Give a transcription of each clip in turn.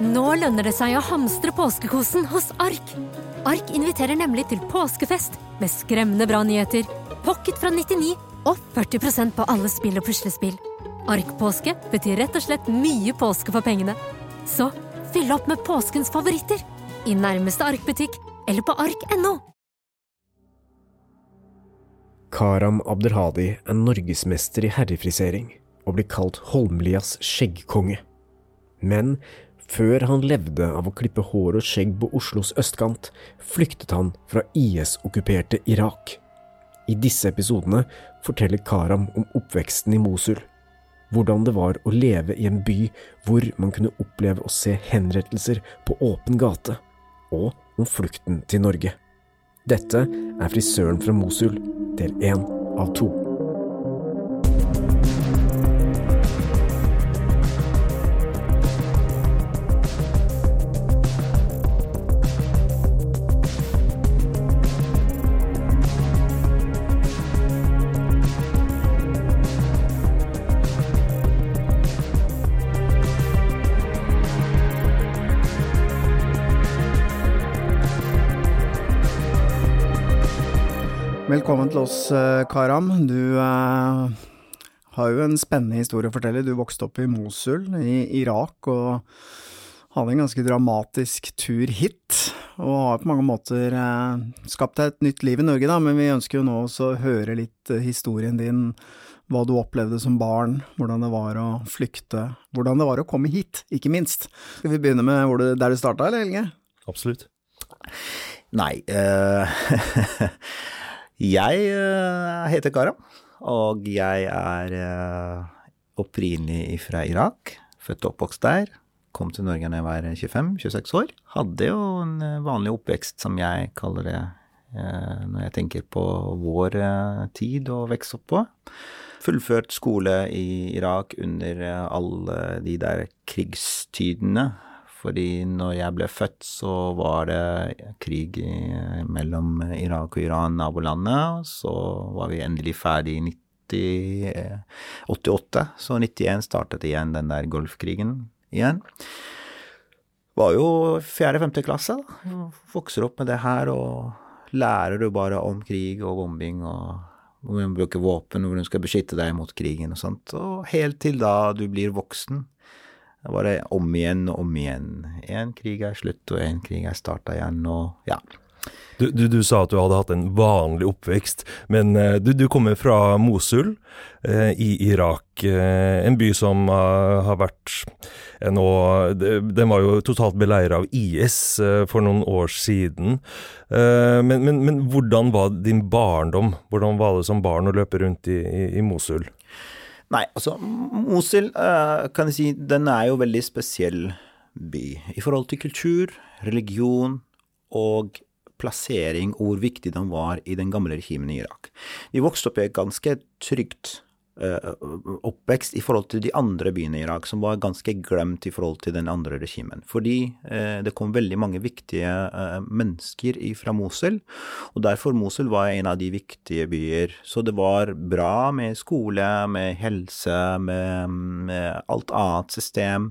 Nå lønner det seg å hamstre påskekosen hos Ark. Ark inviterer nemlig til påskefest med skremmende bra nyheter, pocket fra 99 og 40% på alle spill og puslespill. Ark-påske betyr rett og slett mye påske for pengene. Så fyll opp med påskens favoritter i nærmeste Ark-butikk eller på ark.no. Karam Abdelhadi er norgesmester i herrefrisering og blir kalt Holmlias skjeggkonge. Men før han levde av å klippe hår og skjegg på Oslos østkant, flyktet han fra IS-okkuperte Irak. I disse episodene forteller Karam om oppveksten i Mosul. Hvordan det var å leve i en by hvor man kunne oppleve å se henrettelser på åpen gate. Og om flukten til Norge. Dette er Frisøren fra Mosul, del én av to. Velkommen til oss, eh, Karam. Du eh, har jo en spennende historie å fortelle. Du vokste opp i Mosul i Irak og hadde en ganske dramatisk tur hit. Og har på mange måter eh, skapt deg et nytt liv i Norge, da, men vi ønsker jo nå også å høre litt eh, historien din. Hva du opplevde som barn, hvordan det var å flykte, hvordan det var å komme hit, ikke minst. Skal vi begynne med du, der du starta, eller Helge? Absolutt. Nei eh, Jeg eh, heter Karam, og jeg er eh, opprinnelig fra Irak. Født og oppvokst der. Kom til Norge da jeg var 25-26 år. Hadde jo en eh, vanlig oppvekst, som jeg kaller det når jeg tenker på vår tid å vokse opp på. Fullført skole i Irak under alle de der krigstidene fordi når jeg ble født, så var det krig mellom Irak og Iran, nabolandet. Så var vi endelig ferdig i 88, så 91 startet igjen den der Golfkrigen igjen. Var jo fjerde-femte klasse, da. Vokser opp med det her og lærer du bare om krig og bombing og hvordan du bruker våpen, hvordan du skal beskytte deg mot krigen og sånt. Og helt til da du blir voksen. Det var det om igjen og om igjen. Én krig er slutt, og én krig er starta igjen, og ja. Du, du, du, sa at du hadde hatt en vanlig oppvekst, men uh, du, du, kommer fra Mosul uh, i Irak. Uh, en by som har vært nå Den var jo totalt beleira av IS for noen år siden. Men, men, men, hvordan var din barndom? Hvordan var det som barn å løpe rundt i, i, i Mosul? Nei, altså Mosul uh, kan jeg si, den er jo veldig spesiell by i forhold til kultur, religion og plassering og hvor viktig den var i den gamle regimen i Irak. Vi vokste opp i et ganske trygt Eh, oppvekst i forhold til de andre byene i Irak, som var ganske glemt i forhold til den andre regimen. Fordi eh, det kom veldig mange viktige eh, mennesker fra Mosul, og derfor Mosul var en av de viktige byer. Så det var bra med skole, med helse, med, med alt annet system.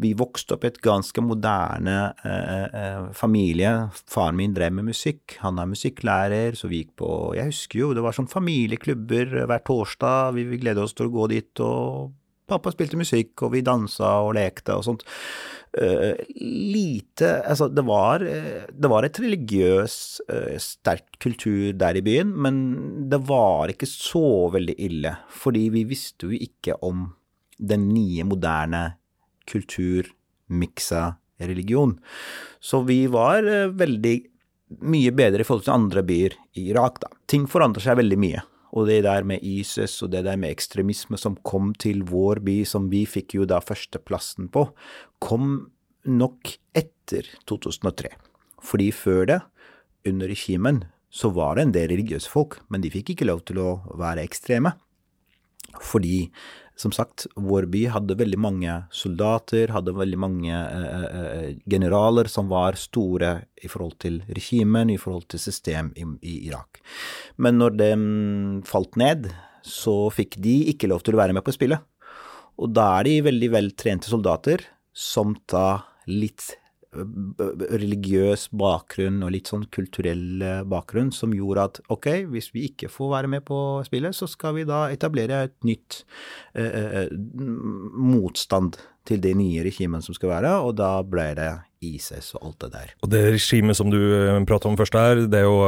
Vi vokste opp i et ganske moderne eh, familie. Faren min drev med musikk, han er musikklærer, så vi gikk på Jeg husker jo, det var sånn familieklubber hver torsdag vi, gleda oss til å gå dit, og pappa spilte musikk, og vi dansa og lekte og sånt. Uh, lite Altså, det var, det var et religiøs, uh, sterk kultur der i byen, men det var ikke så veldig ille, fordi vi visste jo ikke om den nye, moderne kultur, miksa religion. Så vi var uh, veldig mye bedre i forhold til andre byer i Irak, da. Ting forandrer seg veldig mye. Og det der med ISIS og det der med ekstremisme som kom til vår by, som vi fikk jo da førsteplassen på, kom nok etter 2003. Fordi før det, under regimen, så var det en del religiøse folk, men de fikk ikke lov til å være ekstreme. Fordi som sagt, vår by hadde veldig mange soldater, hadde veldig mange eh, eh, eh, generaler som var store i forhold til regimen, i forhold til system i, i Irak. Men når det falt ned, så fikk de ikke lov til å være med på spillet. Og da er de veldig veltrente soldater som tar litt religiøs bakgrunn og litt sånn kulturell bakgrunn som gjorde at ok, hvis vi ikke får være med på spillet, så skal vi da etablere et nytt eh, motstand til det nye regimet som skal være, og da ble det ISIS og alt det der. Og Det regimet som du prater om først her, det er jo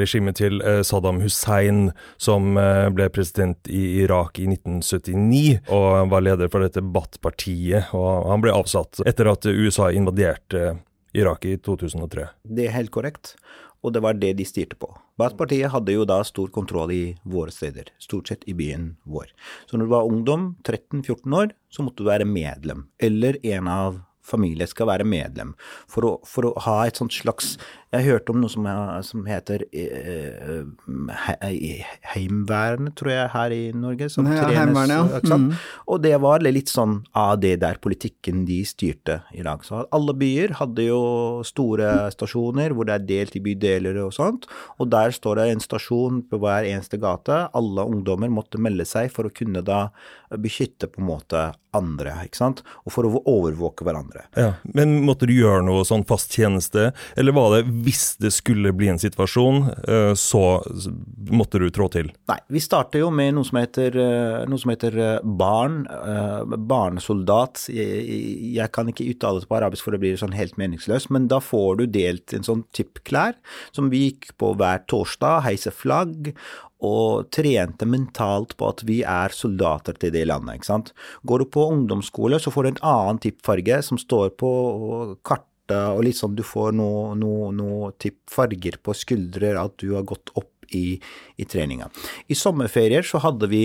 regimet til Saddam Hussein, som ble president i Irak i 1979, og var leder for dette Bath-partiet. og Han ble avsatt etter at USA invaderte Irak i 2003. Det er helt korrekt, og det var det de styrte på. Bath-partiet hadde jo da stor kontroll i våre steder, stort sett i byen vår. Så når du var ungdom, 13-14 år, så måtte du være medlem, eller en av familie skal være medlem. For å, for å ha et slags Jeg hørte om noe som, som heter eh, Heimvernet, tror jeg, her i Norge. Som ja, trenes, ja. Mm. Og det var litt sånn av det der politikken de styrte i dag. Så alle byer hadde jo store stasjoner hvor det er delt i bydeler og sånt. Og der står det en stasjon på hver eneste gate. Alle ungdommer måtte melde seg for å kunne da beskytte på en måte andre, ikke sant, og for å overvåke hverandre. Ja, Men måtte du gjøre noe sånn fast tjeneste, eller var det hvis det skulle bli en situasjon, så måtte du trå til? Nei, vi starter jo med noe som heter, noe som heter barn, barnesoldat. Jeg, jeg, kan ikke uttale det på arabisk for det blir sånn helt meningsløst, men da får du delt en sånn tippklær som vi gikk på hver torsdag, heise flagg, og trente mentalt på at vi er soldater til det landet. ikke sant? Går du på ungdomsskole, så får du en annen tippfarge som står på kartet, og liksom du får noe, noe, noe farger på skuldre, at du har gått opp i, i, treninga. I sommerferier så hadde vi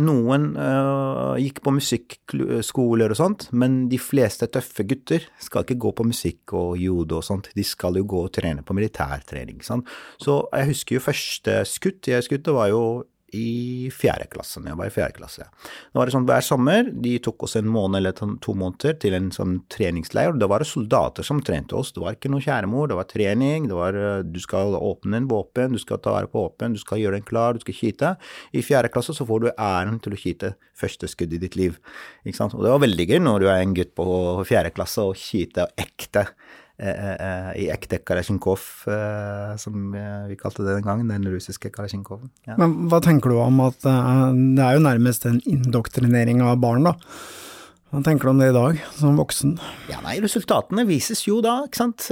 noen uh, gikk på musikkskoler og sånt, men de fleste tøffe gutter skal ikke gå på musikk og judo og sånt, de skal jo gå og trene på militærtrening. Sant? Så jeg husker jo første skutt jeg skutt, det var jo i fjerde klasse, når jeg var i fjerde klasse. Det var sånn hver sommer, de tok oss en måned eller to måneder til en sånn treningsleir, da var det soldater som trente oss. Det var ikke noe kjæremor, det var trening, det var du skal åpne en våpen, du skal ta vare på våpen, du skal gjøre den klar, du skal skyte. I fjerde klasse så får du æren til å skyte første skudd i ditt liv, ikke sant. Og det var veldig gøy når du er en gutt på fjerde klasse og skyter ekte i ekte Kalasjnikov, som vi kalte det den gangen, den russiske Kalasjnikoven. Ja. Men hva tenker du om at det er jo nærmest en indoktrinering av barn, da? Hva tenker du om det i dag, som voksen? Ja, nei, Resultatene vises jo da, ikke sant,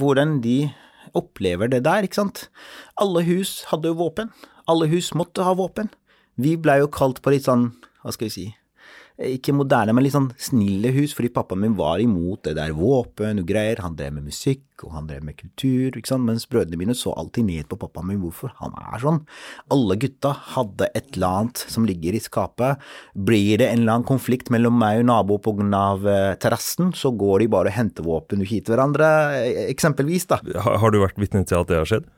hvordan de opplever det der, ikke sant. Alle hus hadde jo våpen. Alle hus måtte ha våpen. Vi blei jo kalt på litt sånn, hva skal vi si, ikke moderne, men litt sånn snille hus, fordi pappaen min var imot det der våpen og greier. Han drev med musikk, og han drev med kultur, ikke sant, mens brødrene mine så alltid ned på pappaen min. Hvorfor? Han er sånn. Alle gutta hadde et eller annet som ligger i skapet. Blir det en eller annen konflikt mellom meg og nabo av uh, terrassen, så går de bare og henter våpen og skyter hverandre, eksempelvis, da. Har, har du vært vitne til at det har skjedd?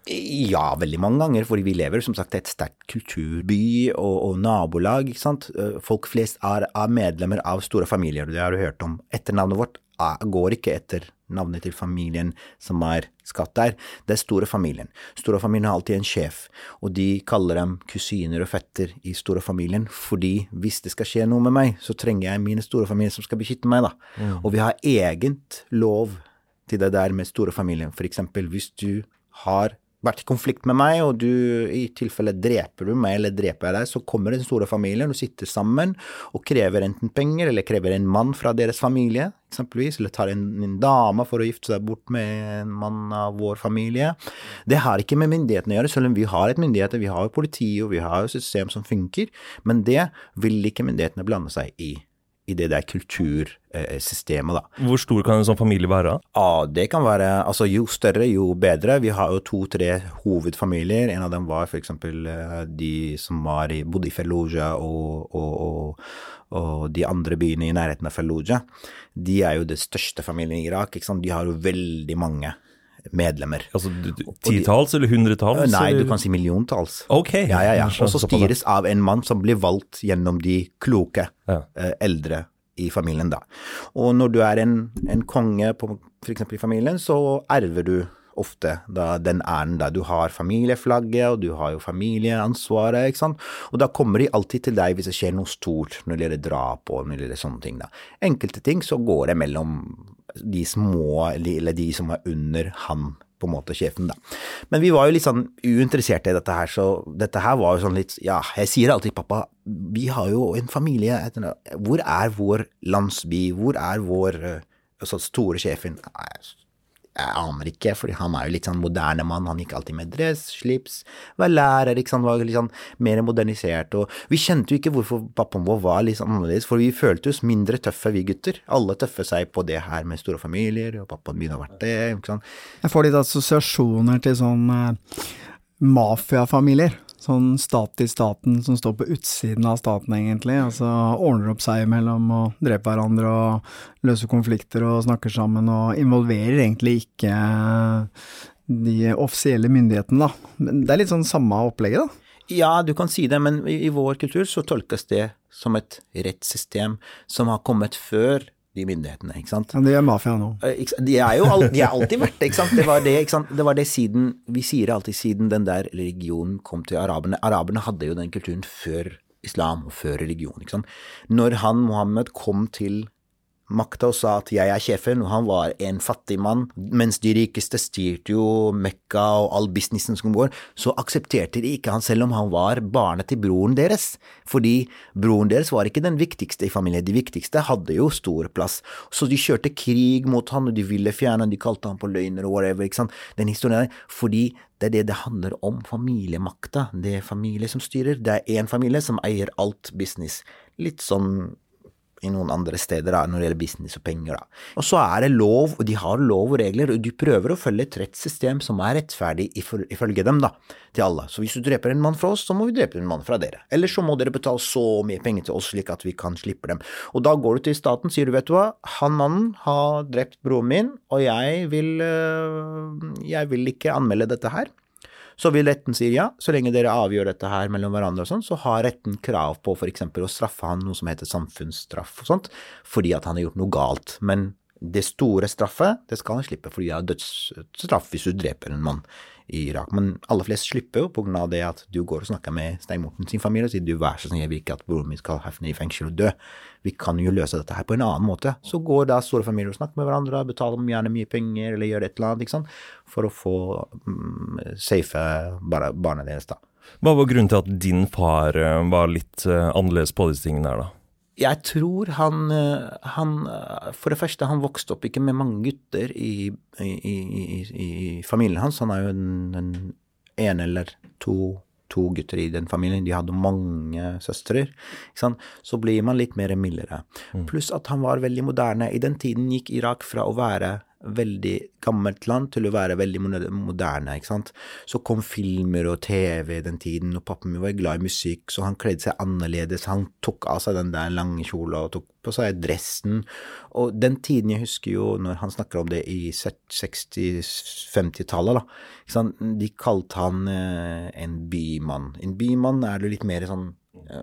Ja, veldig mange ganger, fordi vi lever som sagt i et sterkt kulturby og, og, nabolag, ikke sant. Folk flest er, er medlemmer av store familier, det har du hørt om. Etternavnet vårt går ikke etter navnet til familien som er skatt der. Det er store familien. Store familien har alltid en sjef, og de kaller dem kusiner og fetter i store familien, fordi hvis det skal skje noe med meg, så trenger jeg mine store familier som skal beskytte meg, da. Mm. Og vi har egent lov til det der med store familien. For eksempel hvis du har vært i konflikt med meg, og du i tilfelle dreper du meg eller dreper jeg deg, så kommer den store familien og sitter sammen og krever enten penger eller krever en mann fra deres familie, eksempelvis, eller tar en, en dame for å gifte seg bort med en mann av vår familie. Det har ikke med myndighetene å gjøre, selv om vi har et myndigheter, vi har jo politi og vi har jo system som funker, men det vil ikke myndighetene blande seg i i det der kultursystemet, da. Hvor stor kan en sånn familie være? Ja, det kan være Altså, jo større, jo bedre. Vi har jo to-tre hovedfamilier. En av dem var f.eks. de som var i, bodde i Fallujah og, og, og, og, de andre byene i nærheten av Fallujah. De er jo det største familien i Irak. ikke sant? De har jo veldig mange medlemmer. Altså titalls eller hundretalls? Nei, eller? du kan si milliontalls. Ok. Ja, ja, ja. Og så styres av en mann som blir valgt gjennom de kloke ja. eh, eldre i familien, da. Og når du er en, en konge på f.eks. i familien, så erver du ofte da, den æren da. Du har familieflagget, og du har jo familieansvaret, ikke sant. Og da kommer de alltid til deg hvis det skjer noe stort når det gjelder drap og når det gjelder sånne ting, da. Enkelte ting så går det mellom de små, eller de som er under han på en måte sjefen, da. Men vi var jo litt sånn uinteresserte i dette her, så dette her var jo sånn litt Ja, jeg sier alltid pappa, vi har jo en familie, hvor er vår landsby, hvor er vår så store sjefen? Jeg aner ikke, for han er jo litt sånn moderne mann, han gikk alltid med dress, slips, var lærer, ikke sant, var litt sånn mer modernisert, og vi kjente jo ikke hvorfor pappaen vår var litt sånn annerledes, for vi følte oss mindre tøffe, vi gutter. Alle tøffer seg på det her med store familier, og pappaen begynner å være det, ikke sant. Jeg får litt assosiasjoner til sånn eh, mafiafamilier sånn stat i staten som står på utsiden av staten, egentlig. Altså ordner opp seg imellom og dreper hverandre og løser konflikter og snakker sammen og involverer egentlig ikke de offisielle myndighetene, da. Men det er litt sånn samme opplegget, da. Ja, du kan si det, men i, vår kultur så tolkes det som et rettssystem som har kommet før de myndighetene, ikke sant. Ja, det gjør mafia nå. Eh, de er jo de er alltid vært det, ikke sant. Det var det, ikke sant? det var det siden Vi sier alltid siden den der religionen kom til araberne. Araberne hadde jo den kulturen før islam og før religion, ikke sant. Når han Mohammed kom til makta og sa at jeg er sjefen, og han var en fattig mann, mens de rikeste styrte jo Mekka og all businessen som går, så aksepterte de ikke han selv om han var barnet til broren deres, fordi broren deres var ikke den viktigste i familien, de viktigste hadde jo stor plass, så de kjørte krig mot han, og de ville fjerne han, de kalte han på løgner og whatever, ikke sant, den historien der, fordi det er det det handler om, familiemakta, det er familie som styrer, det er én familie som eier alt business, litt sånn i noen andre steder da, når det gjelder business og penger. da. Og så er det lov, og de har lov og regler, og de prøver å følge et rettssystem som er rettferdig ifølge dem, da, til alle. Så hvis du dreper en mann fra oss, så må vi drepe en mann fra dere. Eller så må dere betale så mye penger til oss slik at vi kan slippe dem. Og da går du til staten, sier du vet du hva, han mannen har drept broren min, og jeg vil, øh, jeg vil ikke anmelde dette her. Så vil retten si ja, så lenge dere avgjør dette her mellom hverandre og sånn, så har retten krav på f.eks. å straffe han noe som heter samfunnsstraff og sånt, fordi at han har gjort noe galt. Men det store straffet, det skal han slippe fordi det er dødsstraff hvis du dreper en mann i Irak. Men aller flest slipper jo av det at du går og snakker med Stein Morten sin familie og sier du vær så snill, jeg vil ikke at broren min skal havne i fengsel og dø. Vi kan jo løse dette her på en annen måte. Så går da store familier og snakker med hverandre, betaler dem gjerne mye penger eller gjør et eller annet, ikke sant, for å få um, safe barna deres, da. Hva var grunnen til at din far eh, var litt uh, annerledes på disse tingene her, da? Jeg tror han, eh, han, For det første, han vokste opp ikke med mange gutter i, i, i, i familien hans. Han er jo en, en, en eller to, to, gutter i den familien. De hadde mange søstre. Så blir man litt mer mildere. Mm. Pluss at han var veldig moderne. I den tiden gikk Irak fra å være veldig gammelt land til å være veldig moderne. ikke sant? Så kom filmer og TV den tiden, og pappa min var glad i musikk, så han kledde seg annerledes. Han tok av seg den der lange kjola og tok på seg dressen. Og den tiden jeg husker jo, når han snakker om det i 60-50-tallet, da, ikke sant? de kalte han eh, en bymann. En bymann er det litt mer sånn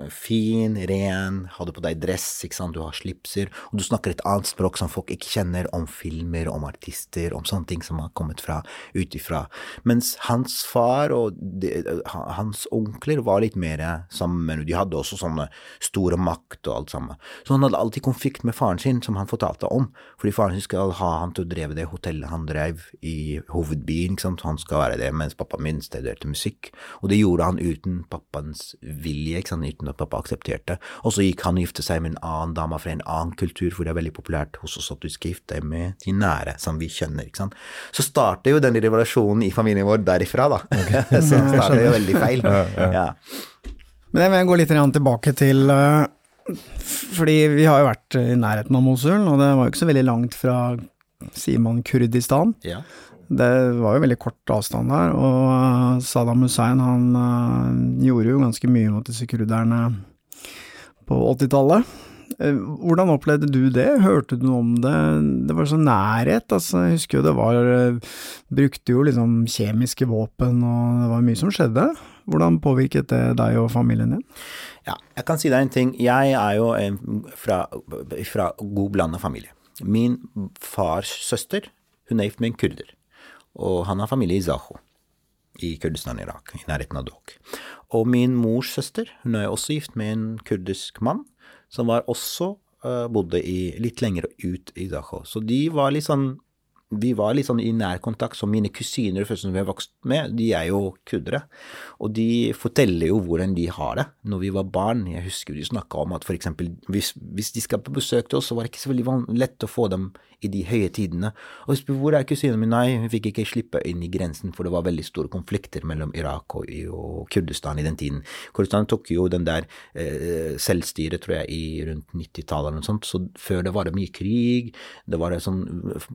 fin, ren, hadde på deg dress, ikke sant, du har slipser, og du snakker et annet språk som folk ikke kjenner, om filmer, om artister, om sånne ting som har kommet fra utifra. Mens hans far og de, hans onkler var litt mer sammen, de hadde også sånne store makt og alt sammen. Så han hadde alltid konflikt med faren sin, som han fortalte om, fordi faren sin skal ha han til å dreve det hotellet han drev i hovedbyen, ikke sant, han skal være det, mens pappa min studerte musikk, og det gjorde han uten pappaens vilje, ikke sant han uten at pappa aksepterte. Og så gikk han og gifte seg med en annen dame fra en annen kultur, for det er veldig populært hos oss at du skal gifte deg med de nære, som vi kjenner. ikke sant? Så starter jo denne revolusjonen i familien vår derifra, da. Okay. så det starter jo veldig feil. ja. Men jeg vil gå litt tilbake til uh, Fordi vi har jo vært i nærheten av Mosul, og det var jo ikke så veldig langt fra, sier man, Kurdistan. Ja. Det var jo veldig kort avstand der, og eh, Saddam Hussein han uh, gjorde jo ganske mye mot disse kurderne på 80-tallet. Uh, hvordan opplevde du det, hørte du noe om det? Det var sånn nærhet, altså, jeg husker jo det var Brukte jo liksom kjemiske våpen, og det var mye som skjedde. Hvordan påvirket det deg og familien din? Ja, jeg kan si deg en ting. Jeg er jo fra, fra god blanda familie. Min fars søster, hun er gift med en kurder og han har familie i Zaho, i Kurdistan, Irak, i nærheten av Dok. Og min mors søster, hun er også gift med en kurdisk mann, som var også uh, bodde i, litt lenger ut i Zaho. Så de var litt sånn vi var litt sånn i nærkontakt, så mine kusiner som vi har vokst med, de er jo kurdere. Og de forteller jo hvordan de har det når vi var barn. Jeg husker de snakka om at eksempel hvis, hvis, de skal på besøk til oss, så var det ikke så veldig lett å få dem i de høye tidene. Og jeg hvor er kusinen min? Nei, hun fikk ikke slippe inn i grensen, for det var veldig store konflikter mellom Irak og, og Kurdistan i den tiden. Kurdistan tok jo den der eh, selvstyret, tror jeg, i rundt 90-tallet eller noe sånt, så før det var det mye krig. Det var det sånn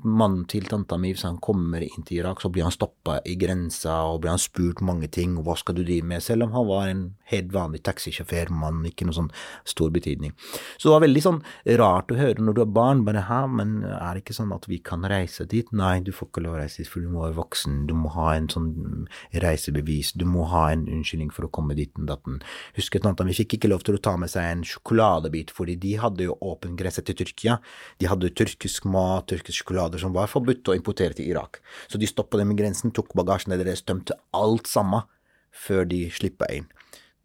mann til tanta mi, hvis han kommer inn til Irak, så blir han stoppa i grensa, og blir han spurt mange ting, hva skal du drive med, selv om han var en helt vanlig taxisjåfør, mann, ikke noe sånn stor betydning. Så det var veldig sånn rart å høre når du er barn, bare hæ, men er det ikke sånn at vi kan reise dit. Nei, du får ikke lov å reise dit, for du må være voksen. Du må ha en sånn reisebevis. Du må ha en unnskyldning for å komme dit og datten. Husker tanta mi fikk ikke lov til å ta med seg en sjokoladebit, fordi de hadde jo åpen grense til Tyrkia. De hadde tyrkisk mat, tyrkisk sjokolade, som var forbudt å importere til Irak. Så de stoppa dem i grensen, tok bagasjen deres, tømte alt sammen før de slippa inn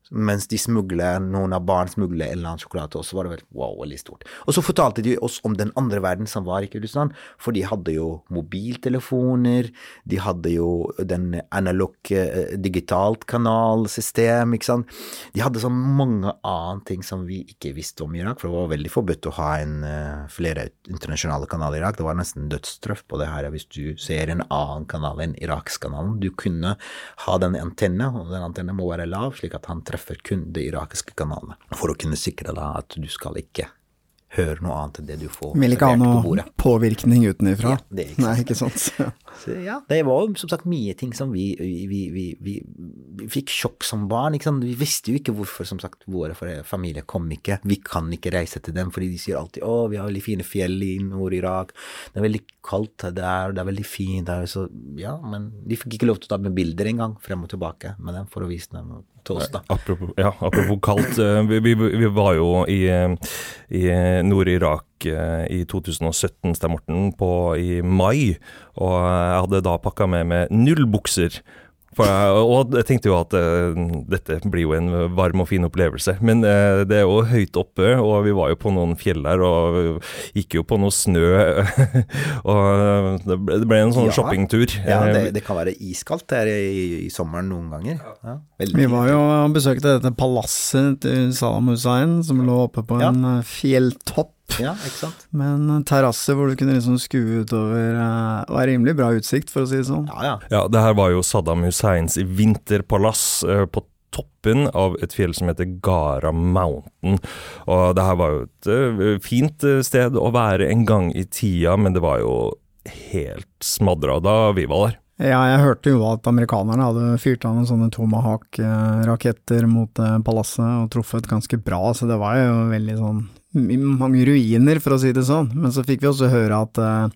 mens de smugler, noen av barn smugler en eller annen sjokolade til oss, var det vel wow, veldig stort. Og så fortalte de oss om den andre verden som var i Kurdistan, for de hadde jo mobiltelefoner, de hadde jo den analog eh, digitalt kanalsystem, ikke sant. De hadde så mange annen ting som vi ikke visste om i Irak, for det var veldig forbudt å ha en, uh, flere internasjonale kanaler i Irak. Det var nesten dødsstraff på det her hvis du ser en annen kanal enn Iraks-kanalen. Du kunne ha den antenne, og den antennen må være lav, slik at han treffer treffer kun de irakiske kanalene, for å kunne sikre deg at du skal ikke høre noe annet enn det du får Vil ikke ha noe påvirkning utenifra. Ja, det ikke Nei, ikke sant. Så, ja, det var som sagt mye ting som vi, vi, vi, vi, fikk sjokk som barn. Vi visste jo ikke hvorfor som sagt våre familier kom ikke. Vi kan ikke reise til dem, fordi de sier alltid å, vi har veldig fine fjell i Nord-Irak, det er veldig kaldt der, det er veldig fint der. Så ja, men de fikk ikke lov til å ta med bilder engang, frem og tilbake med dem for å vise dem til oss, da. Apropos, ja, apropos kaldt. Eh, vi, vi, vi, var jo i, i Nord-Irak eh, i 2017, Stein Morten, på, i mai. Og jeg hadde da pakka med meg null bukser og jeg tenkte jo at uh, dette blir jo en varm og fin opplevelse. Men uh, det er jo høyt oppe, og vi var jo på noen fjell der og gikk jo på noe snø. og det ble, det ble, en sånn ja. shoppingtur. Ja, det, det, kan være iskaldt der i, i sommeren noen ganger. Ja, vi var jo og besøkte dette palasset til Salam Hussein, som lå oppe på en ja. Eh, ja, ikke sant? Men terrasse hvor du kunne liksom skue utover uh, var rimelig bra utsikt, for å si det sånn. Ja, ja. ja det her var jo Saddam Husseins vinterpalass uh, på toppen av et fjell som heter Gara Mountain. Og det her var jo et uh, fint sted å være en gang i tida, men det var jo helt smadra da vi var der. Ja, jeg hørte jo at amerikanerne hadde fyrt av noen sånne Tomahawk-raketter mot palasset og truffet ganske bra, så det var jo veldig sånn mange ruiner, for å si det sånn. Men så fikk vi også høre at uh,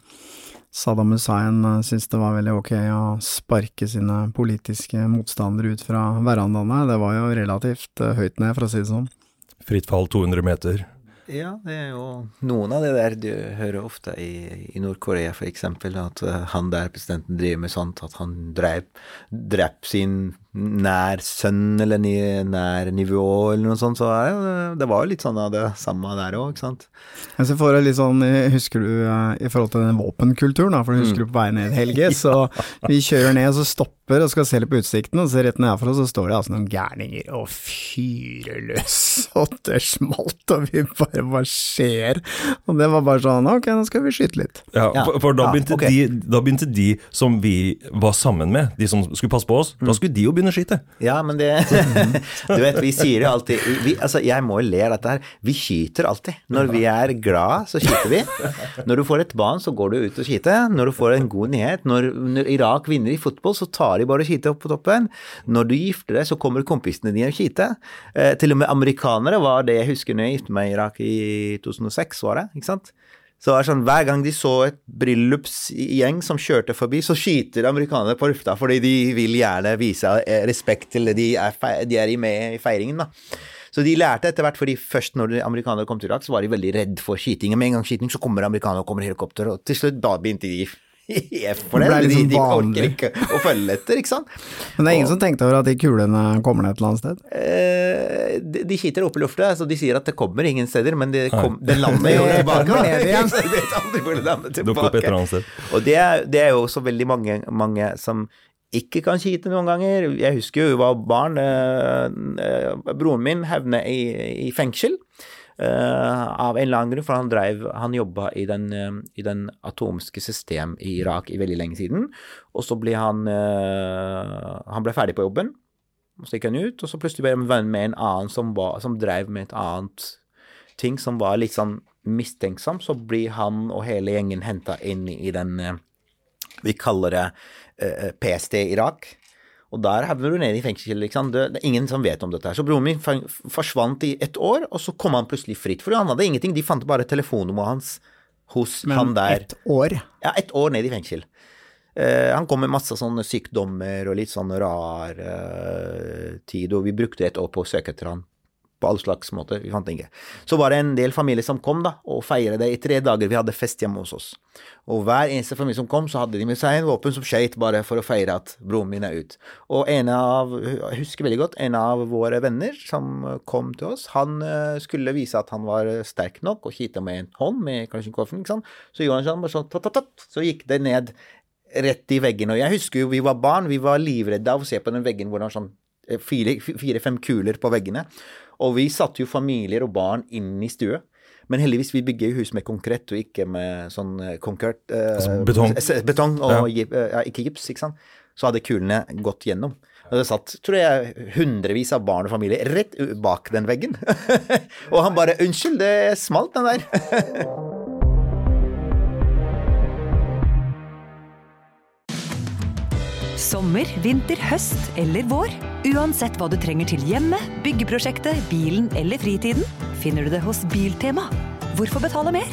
Saddam Hussein uh, syntes det var veldig ok å sparke sine politiske motstandere ut fra verandaene. Det var jo relativt høyt ned, for å si det sånn. Fritt fall 200 meter. Ja, det er jo noen av det der du hører ofte i, i Nord-Korea, for eksempel, at han der presidenten driver med sånt, at han drep, drep sin nær sønn eller nær nivå eller noe sånt, så det, det var jo litt sånn av det samme der òg, ikke sant. Jeg ser for deg litt sånn, husker du i forhold til den våpenkulturen, da, for du husker du på vei ned, Helge, så vi kjører ned, og så stopper og skal se litt på utsikten, og ser rett nedfra, så står det altså noen gærninger og fyrer løs, og det smalt, og vi bare hva skjer? Og det var bare sånn, ok, nå skal vi skyte litt. Ja, for, for da, begynte ja, okay. de, da begynte de som vi var sammen med, de som skulle passe på oss, da skulle de jo begynne begynne å skyte. Ja, men det Du vet, vi sier jo alltid vi, Altså, jeg må jo le av dette her. Vi skyter alltid. Når vi er glad, så skyter vi. Når du får et barn, så går du ut og skyter. Når du får en god nyhet Når, når Irak vinner i fotball, så tar de bare å kite opp på toppen. Når du gifter deg, så kommer kompisene dine og kiter. Eh, til og med amerikanere var det jeg husker når jeg giftet meg i Irak i 2006, var det. ikke sant? Så det var sånn, Hver gang de så et bryllupsgjeng som kjørte forbi, så skyter amerikanere på lufta fordi de vil gjerne vise respekt til det de er, de er med i feiringen. da. Så de lærte etter hvert, fordi først når amerikanere kom til Irak, så var de veldig redd for skyting. Med en gang skyting, så kommer amerikanere og kommer helikopter, og til slutt da begynte de IF for Det det. liksom De, de orker ikke å følge etter, ikke sant. Men det er ingen som tenkte over at de kulene kommer ned et eller annet sted? Eh, de, de skyter opp i lufta, så de sier at det kommer ingen steder, men det, kom, det lander jo tilbake. kommer ned igjen. Så jeg vet aldri hvor det lander Dukke opp et eller annet sted. Og det er, det er jo også veldig mange, mange som ikke kan kite noen ganger. Jeg husker jo jeg var barn. eh, eh, broren min havnet i, i fengsel. Eh, av en eller annen grunn, for han drev, han jobba i den, eh, i den atomske system i Irak i veldig lenge siden. Og så ble han eh, Han ble ferdig på jobben, så gikk han ut, og så plutselig ble han venn med en annen som, var, som drev med et annet ting som var litt sånn mistenksom, så blir han og hele gjengen henta inn i den Vi kaller det PST Irak. Og der havner du nede i fengsel. Sant? Det, det er ingen som vet om dette. her. Så broren min forsvant i ett år, og så kom han plutselig fritt. For han hadde ingenting. De fant bare telefonnummeret hans hos han der. Men ett år? Ja, ett år ned i fengsel. Uh, han kom med masse sånne sykdommer og litt sånn rar uh, tid, og vi brukte et år på å søke etter han på all slags måter. Vi fant ikke. Så var det en del familier som kom da, og feiret det i tre dager. Vi hadde fest hjemme hos oss. Og hver eneste familie som kom, så hadde de med seg en våpen som skøyt, bare for å feire at broren min er ut. Og en av, jeg husker veldig godt, en av våre venner som kom til oss, han eh, skulle vise at han var sterk nok, og skyte med en hånd med Kalsjnikoven, ikke sant. Så gjorde han sånn, bare sånn, tatt, tatt, tatt, så gikk det ned rett i veggen. Og jeg husker jo vi var barn, vi var livredde av å se på den veggen hvor det var sånn fire-fem kuler på veggene. Og vi satte jo familier og barn inn i stue. Men heldigvis, vi bygger jo hus med konkret og ikke med sånn eh, konkret eh, Altså betong. betong og Ja. eh, ja, ikke gips, ikke sant. Så hadde kulene gått gjennom. Og det satt, tror jeg, hundrevis av barn og familier rett bak den veggen. og han bare 'Unnskyld, det smalt, den der'. Sommer, vinter, høst eller vår. Uansett hva du trenger til hjemmet, byggeprosjektet, bilen eller fritiden, finner du det hos Biltema. Hvorfor betale mer?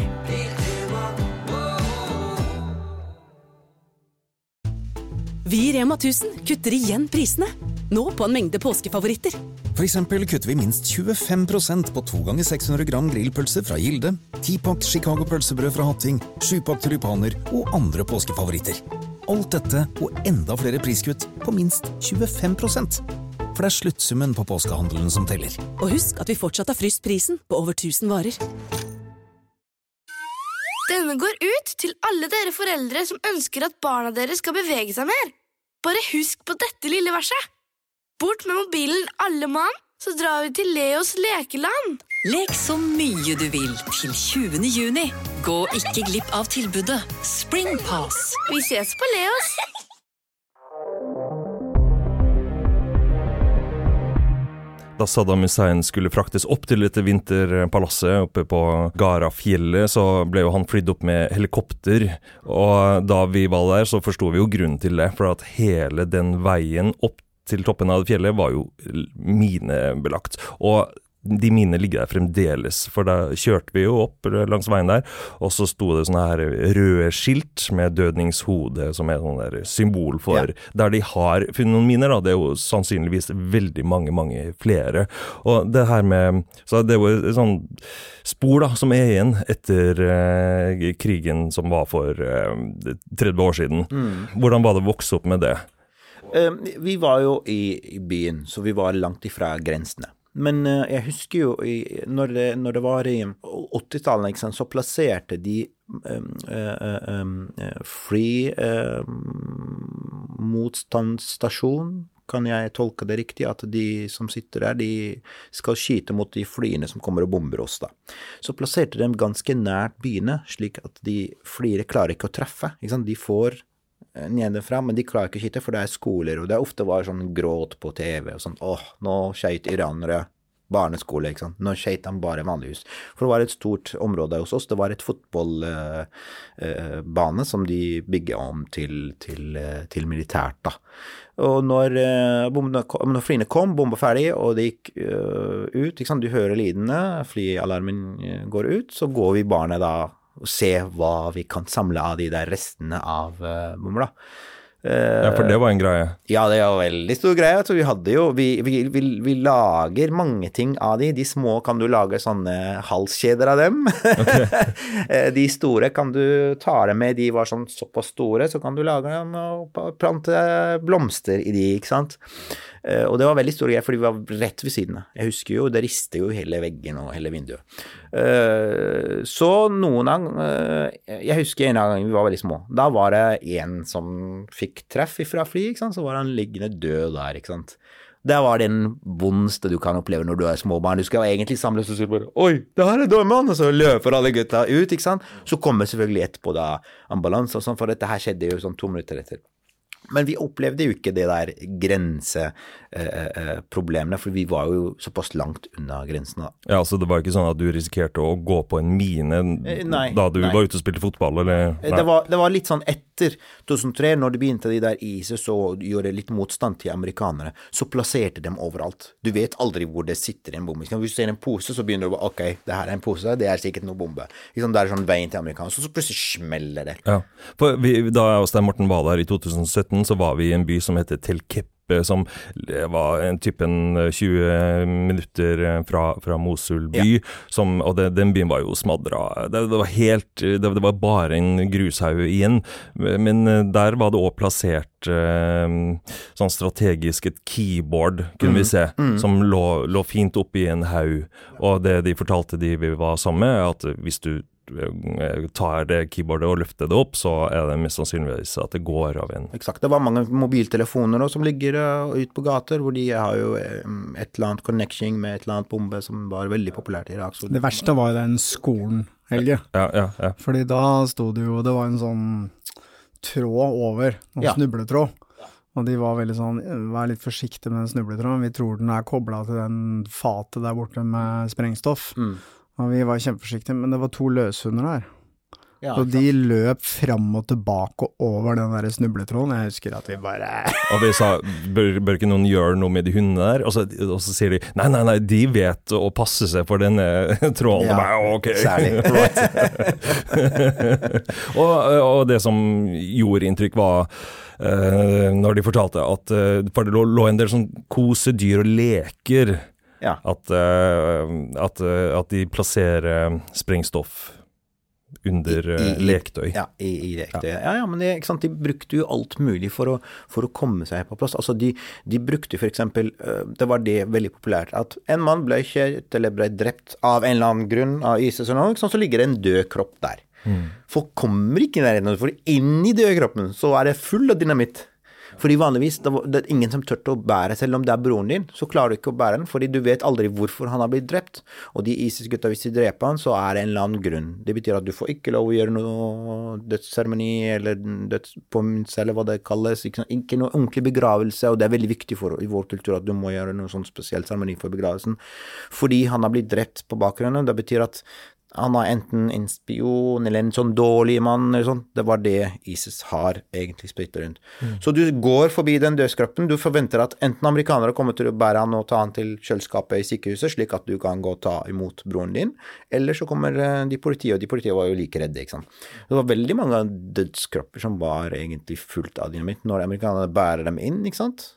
Vi i Rema 1000 kutter igjen prisene. Nå på en mengde påskefavoritter. For eksempel kutter vi minst 25% på 2 ganger 600 gram grillpølse fra Gilde, 10-pakk Chicago pølsebrød fra Hatting, 7-pakk tulipaner og andre påskefavoritter. Alt dette og enda flere priskutt på minst 25% For det er sluttsummen på påskehandelen som teller. Og husk at vi fortsatt har fryst prisen på over 1000 varer. Denne går ut til alle dere foreldre som ønsker at barna deres skal bevege seg mer. Bare husk på dette lille verset. Bort med mobilen alle mann, så drar vi til Leos lekeland. Lek så mye du vil til 20. juni. Gå ikke glipp av tilbudet Springpass. Vi ses på Leos. Da Saddam Hussein skulle fraktes opp til dette vinterpalasset oppe på Garafjellet, så ble jo han flydd opp med helikopter. Og da vi var der, så forsto vi jo grunnen til det. For at hele den veien opp til toppen av fjellet var jo minebelagt. Og de mine ligger der fremdeles, for da kjørte vi jo opp langs veien der, og så sto det sånne her røde skilt med dødningshode, som er sånn der symbol for der de har funnet noen miner. da, Det er jo sannsynligvis veldig mange, mange flere. Og det her med Så det er jo et sånn spor da, som er igjen etter eh, krigen som var for eh, 30 år siden. Hvordan var det å vokse opp med det? Eh, Vi var jo i, i byen, så vi var langt ifra grensene. Men eh, jeg husker jo i, når, det, når det var i 80-tallet, så plasserte de um, um, Free um, motstandsstasjon, kan jeg tolke det riktig? At de som sitter der, de skal skyte mot de flyene som kommer og bomber oss, da. Så plasserte de ganske nært byene, slik at de flyene klarer ikke å treffe. Ikke sant? De får nedenfra, men de klarer ikke å skyte, for det er skoler, og det er ofte var sånn gråt på TV og sånn åh, nå skøyt iranere barneskole, ikke sant. Nå skøyt de bare vanligvis. For det var et stort område hos oss. Det var et fotballbane som de bygde om til, til, eh, til militært, da. Og når, eh, bombene når flyene kom, bomba ferdig, og det gikk eh, ut, ikke sant, du hører lydene, flyalarmen eh, går ut, så går vi barnet da og se hva vi kan samle av de der restene av uh, mumla. da. Eh, Ja, for det var en greie. Ja, det var veldig stor greie. Altså, vi hadde jo vi, vi, vi, vi lager mange ting av de. De små kan du lage sånne halskjeder av dem. Okay. de store kan du ta dem med. De var sånn såpass store, så kan du lage dem og plante blomster i de, ikke sant. Eh, Og det var veldig store greier, for de var rett ved siden av. Jeg husker jo, det rister jo hele veggen og hele vinduet. Eh, Så noen gang eh, Jeg husker en gang vi var veldig små. Da var det en som fikk treff fra fly. Så var han liggende død der, ikke sant. Det var den vondeste du kan oppleve når du er småbarn. Du skal egentlig samles og si bare Oi, det her er dødmann! Og så løper alle gutta ut, ikke sant. Så kommer selvfølgelig etterpå da ambulanse og sånn, for dette her skjedde jo sånn to minutter etter. Men vi opplevde jo ikke det der grenseproblemene, for vi var jo såpass langt unna grensen. da. Ja, så det var ikke sånn at du risikerte å gå på en mine Eh, nei, da du nei. var ute og spilte fotball, eller? Eh, Det var, det var litt sånn etter 2003, når det begynte de der ISIS å gjøre litt motstand til amerikanere, så plasserte dem overalt. Du vet aldri hvor det sitter en bombe. Hvis du ser en pose, så begynner du å ok, det her er en pose, det er sikkert noe bombe. Liksom. Det er sånn veien til amerikanere, så, så plutselig smeller det. Ja, for vi, Da jeg og Stein Morten var der i 2017, så var vi i en by som heter Telkeppe, som var en typen 20 minutter fra, fra Mosul by. Som, og det, den byen var jo smadra. Det, det var helt det, det var bare en grushaug igjen. Men der var det òg plassert eh, sånn strategisk et keyboard, kunne vi se, som lå, lå fint oppi en haug. Og det de fortalte de vi var sammen med, at hvis du eh, tar det keyboardet og løfter det opp, så er det mest sannsynligvis at det går av en Eksakt. Det var mange mobiltelefoner også, som ligger uh, ute på gater, hvor de har jo eh, et eller annet connection med et eller annet bombe som var veldig populært i Irak. Så Det verste var jo den skolen, Helge. Ja, ja, ja. Fordi da sto det jo Det var en sånn tråd over, en Ja. snubletråd. Og de var veldig sånn Vær litt forsiktig med den snubletråden. Vi tror den er kobla til den fatet der borte med sprengstoff. Mm. Og vi var kjempeforsiktige, men det var to løshunder der. Ja, og de løp fram og tilbake og over den der snubletråden. Jeg husker at vi bare Og vi sa bør, bør ikke noen gjøre noe med de hundene der? Og så, og så sier de nei, nei, nei, de vet å passe seg for denne tråden. Ja, bare, ok. særlig. og, og det som gjorde inntrykk, var uh, når de fortalte at uh, For det lå, lå en del sånn kosedyr og leker. Ja. At, eh, at, eh, at de plasserer sprengstoff under I- eh, i- lektøy. Ja, i, i lektøy. Ja. ja, men det, de brukte jo alt mulig for å, for å komme seg på plass. Altså, de, de brukte øh, det var det veldig populært, at en mann ble kjørt eller ble drept av en eller annen grunn av ISIS og noe, ikke så ligger det en død kropp der. Folk kommer ikke i nærheten, for inni døde kroppen så er det full av dynamitt. Fordi vanligvis, det, det er ingen som tørte å bære, selv om det er broren din, så klarer du ikke å bære den, fordi du vet aldri hvorfor han har blitt drept. Og de ISIS-gutta, hvis de dreper han, så er det en eller annen grunn. Det betyr at du får ikke lov å gjøre noe dødsseremoni eller dødspåminnelse, eller hva det kalles. Ikke, ikke noe ordentlig begravelse, og det er veldig viktig for, i vår kultur at du må gjøre noe sånn spesiell seremoni for begravelsen. Fordi han har blitt drept på bakgrunnen. Det betyr at han er enten en spion eller en sånn dårlig mann eller sånn. Det var det ISIS har egentlig sprøyta rundt. Så du går forbi den dødskroppen, du forventer at enten amerikanere kommer til å bære han og ta han til kjøleskapet i sykehuset, slik at du kan gå og ta imot broren din, eller så kommer eh, de politiet, og de politiet var jo like redde, ikke sant. Det var veldig mange dødskropper som var egentlig fullt av dynamitt når amerikanerne bærer dem inn, ikke sant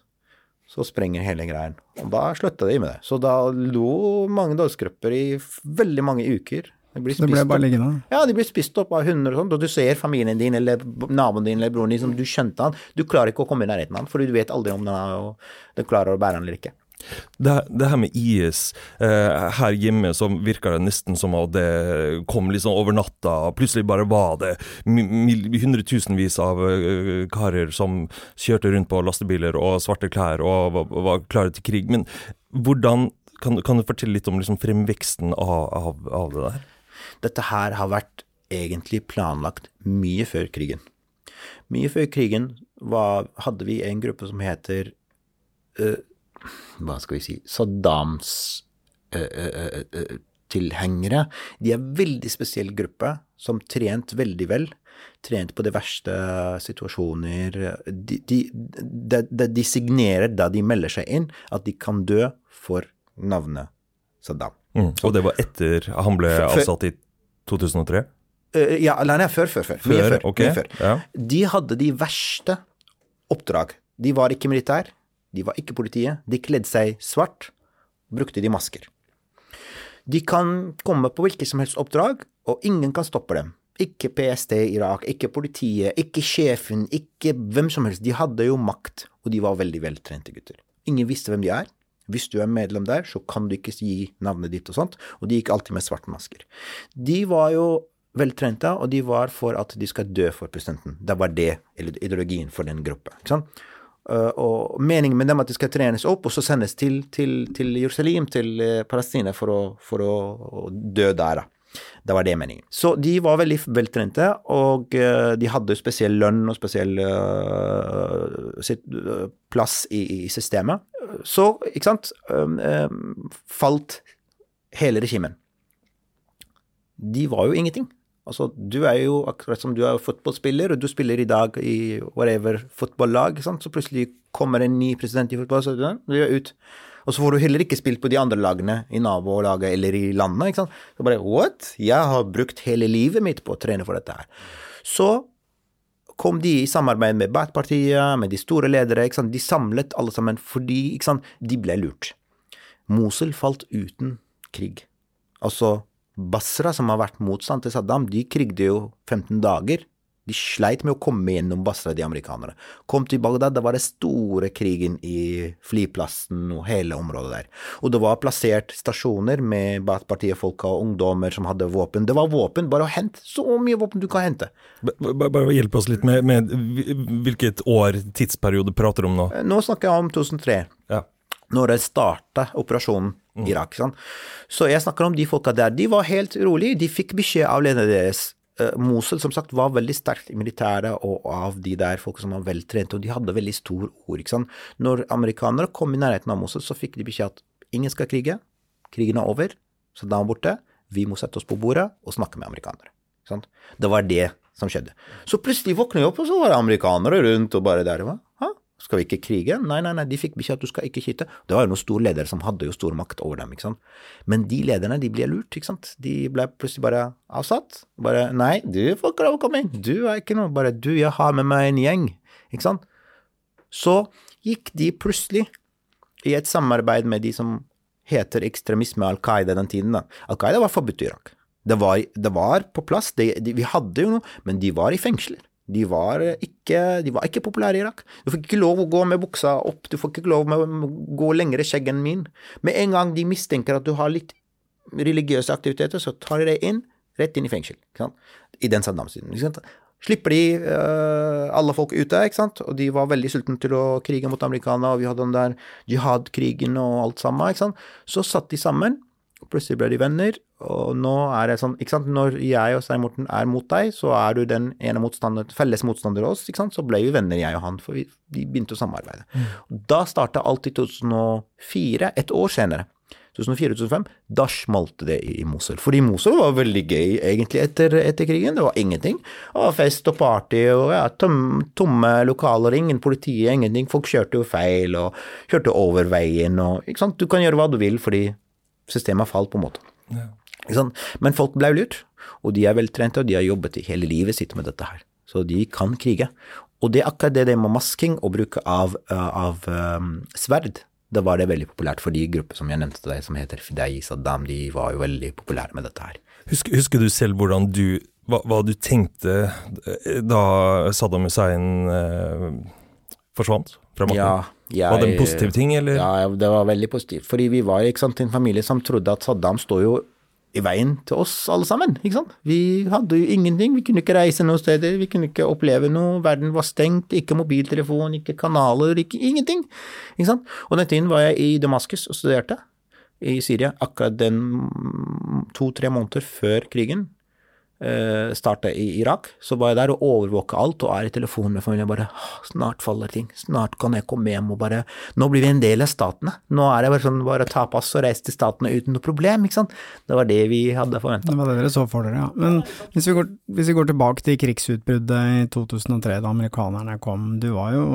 så sprenger hele greien. Og da slutta de med det. Så da lå mange dødskropper i veldig mange uker. De blir Det ble spist bare liggende. Ja, de blir spist opp av hunder og sånn. og du ser familien din eller naboen din eller broren din som du skjønte han. Du klarer ikke å komme i nærheten av han, fordi du vet aldri om den, er, og den klarer å bære han eller ikke. Det, det her med IS eh, Her hjemme så virker det nesten som at det kom litt sånn over natta. Plutselig bare var det hundretusenvis av uh, karer som kjørte rundt på lastebiler og svarte klær og var, var klare til krig. Men hvordan kan, kan du fortelle litt om liksom fremveksten av, av, av det der? Dette her har vært egentlig planlagt mye før krigen. Mye før krigen var, hadde vi en gruppe som heter uh, Hva skal vi si Saddams uh, uh, tilhengere. De er en veldig spesiell gruppe som trent veldig vel. Trent på de verste situasjoner. De, de, de, de signerer da de melder seg inn, at de kan dø for navnet Saddam. Mm. Og det var etter han ble avsatt i 2003? Eh, ja, eller nei, før, før, før. Mye Før, før. ok, Mye før. ja. De hadde de verste oppdrag. De var ikke militær, de var ikke politiet. De kledde seg svart, brukte de masker. De kan komme på hvilket som helst oppdrag, og ingen kan stoppe dem. Ikke PST i Irak, ikke politiet, ikke sjefen, ikke hvem som helst. De hadde jo makt, og de var veldig veltrente gutter. Ingen visste hvem de er. Hvis du er medlem der, så kan du ikke gi navnet ditt og sånt, og de gikk alltid med svarte masker. De var jo veltrente, og de var for at de skal dø for presidenten. Det var det ideologien for den gruppa. ikke sant? Uh, og meningen med dem at de skal trenes opp og så sendes til, til, til Jerusalem, til uh, Palestina, for, for å, dø der. da. Det var det meningen. Så de var veldig veltrente, og uh, de hadde spesiell lønn og spesiell sitt, plass i, systemet. Så, ikke sant, falt hele regimen. De var jo ingenting. Altså, du er jo akkurat som du er fotballspiller, og du spiller i dag i whatever fotballag, så plutselig kommer en ny president i fotball, så du er ut. Og så får du heller ikke spilt på de andre lagene i nabolaget eller i landet, ikke sant. Så bare what? Jeg har brukt hele livet mitt på å trene for dette her. Så kom de i samarbeid med Bat-partiet, med de store ledere, ikke sant. De samlet alle sammen fordi, ikke sant, de ble lurt. Mosul falt uten krig. Altså Basra, som har vært motstand til Saddam, de krigde jo 15 dager. De sleit med å komme gjennom Basra, de amerikanere. Kom til Bagdad, det var det store krigen i flyplassen og hele området der. Og det var plassert stasjoner med Baath-partiet-folka og ungdommer som hadde våpen. Det var våpen, bare å hente så mye våpen du kan hente. Bare hjelp oss litt med, med hvilket år, tidsperiode, prater du om nå? Nå snakker jeg om 2003. Ja. Når det starta operasjonen i Irak. Sånn. Så jeg snakker om de folka der. De var helt rolige. De fikk beskjed av lederen deres. Mosul som sagt var veldig sterkt i militæret og av de der folka som var veltrente, og de hadde veldig stor ord. ikke sant? Når amerikanere kom i nærheten av Mosul, så fikk de beskjed at ingen skal krige, krigen er over, Saddam er borte, vi må sette oss på bordet og snakke med amerikanere. ikke sant? Det var det som skjedde. Så plutselig våkner jeg opp, og så var det amerikanere rundt og bare der. Hva? Skal vi ikke krige? Nei, nei, nei, de fikk beskjed at du skal ikke skyte. Det var jo noen store ledere som hadde jo stor makt over dem, ikke sant. Men de lederne, de ble lurt, ikke sant. De ble plutselig bare avsatt. Bare nei, du får ikke lov å komme inn. Du er ikke noe. Bare du, jeg har med meg en gjeng. Ikke sant. Så gikk de plutselig i et samarbeid med de som heter ekstremisme Al Qaida den tiden. da. Al Qaida var forbudt i Irak. Det var, det var på plass. De, de, vi hadde jo noe, men de var i fengsler. De var, ikke, de var ikke populære i Irak. Du fikk ikke lov å gå med buksa opp, du fikk ikke lov å gå lengre skjegg enn min. Med en gang de mistenker at du har litt religiøse aktiviteter, så tar de deg inn, rett inn i fengsel. I den Saddam-tiden. Slipper de uh, alle folk ute, ikke sant, og de var veldig sultne til å krige mot amerikanerne, og vi hadde den der jihad-krigen og alt sammen, ikke sant. Så satt de sammen, plutselig ble de venner, og nå er det sånn, ikke sant, når jeg og Stein Morten er mot deg, så er du den ene motstander, felles motstander av oss, ikke sant, så ble vi venner, jeg og han, for vi, vi begynte å samarbeide. Mm. Da starta alt i 2004, et år senere. 2004-2005, da smalt det i Mosul. Fordi Mosul var veldig gøy egentlig etter, etter krigen. Det var ingenting. Det var fest og party og ja, tom, tomme lokaler, ingen politi, ingenting. Folk kjørte jo feil og kjørte over veien og ikke sant. Du kan gjøre hva du vil fordi systemet falt, på en måte. Ja. Men folk ble lurt, og de er veltrente, og de har jobbet i hele livet sitt med dette her. Så de kan krige. Og det er akkurat det det med masking og bruk av, av um, sverd. Da var det veldig populært for de grupper som jeg nevnte til deg, som heter Fidei Saddam. De var jo veldig populære med dette her. Husker, husker du selv hvordan du hva, hva, du tenkte da Saddam Hussein eh, forsvant fra makten? Ja, jeg, var det en positiv ting, eller? Ja, det var veldig positivt. Fordi vi var sant, en familie som trodde at Saddam står jo i veien til oss alle sammen. ikke sant? Vi hadde jo ingenting, vi kunne ikke reise noen steder, vi kunne ikke oppleve noe, verden var stengt, ikke mobiltelefon, ikke kanaler, ikke ingenting. ikke sant? Og den tiden var jeg i Damaskus og studerte i Syria, akkurat den to-tre måneder før krigen starta i Irak. Så var jeg der og overvåka alt, og er i telefonen med familien bare Snart faller ting, snart kan jeg komme hjem og bare Nå blir vi en del av statene. Nå er det bare sånn bare ta pass og reise til statene uten noe problem, ikke sant. Det var det vi hadde forventa. Det var det dere så for dere, ja. Men hvis vi, går, hvis vi går tilbake til krigsutbruddet i 2003, da amerikanerne kom. Du var jo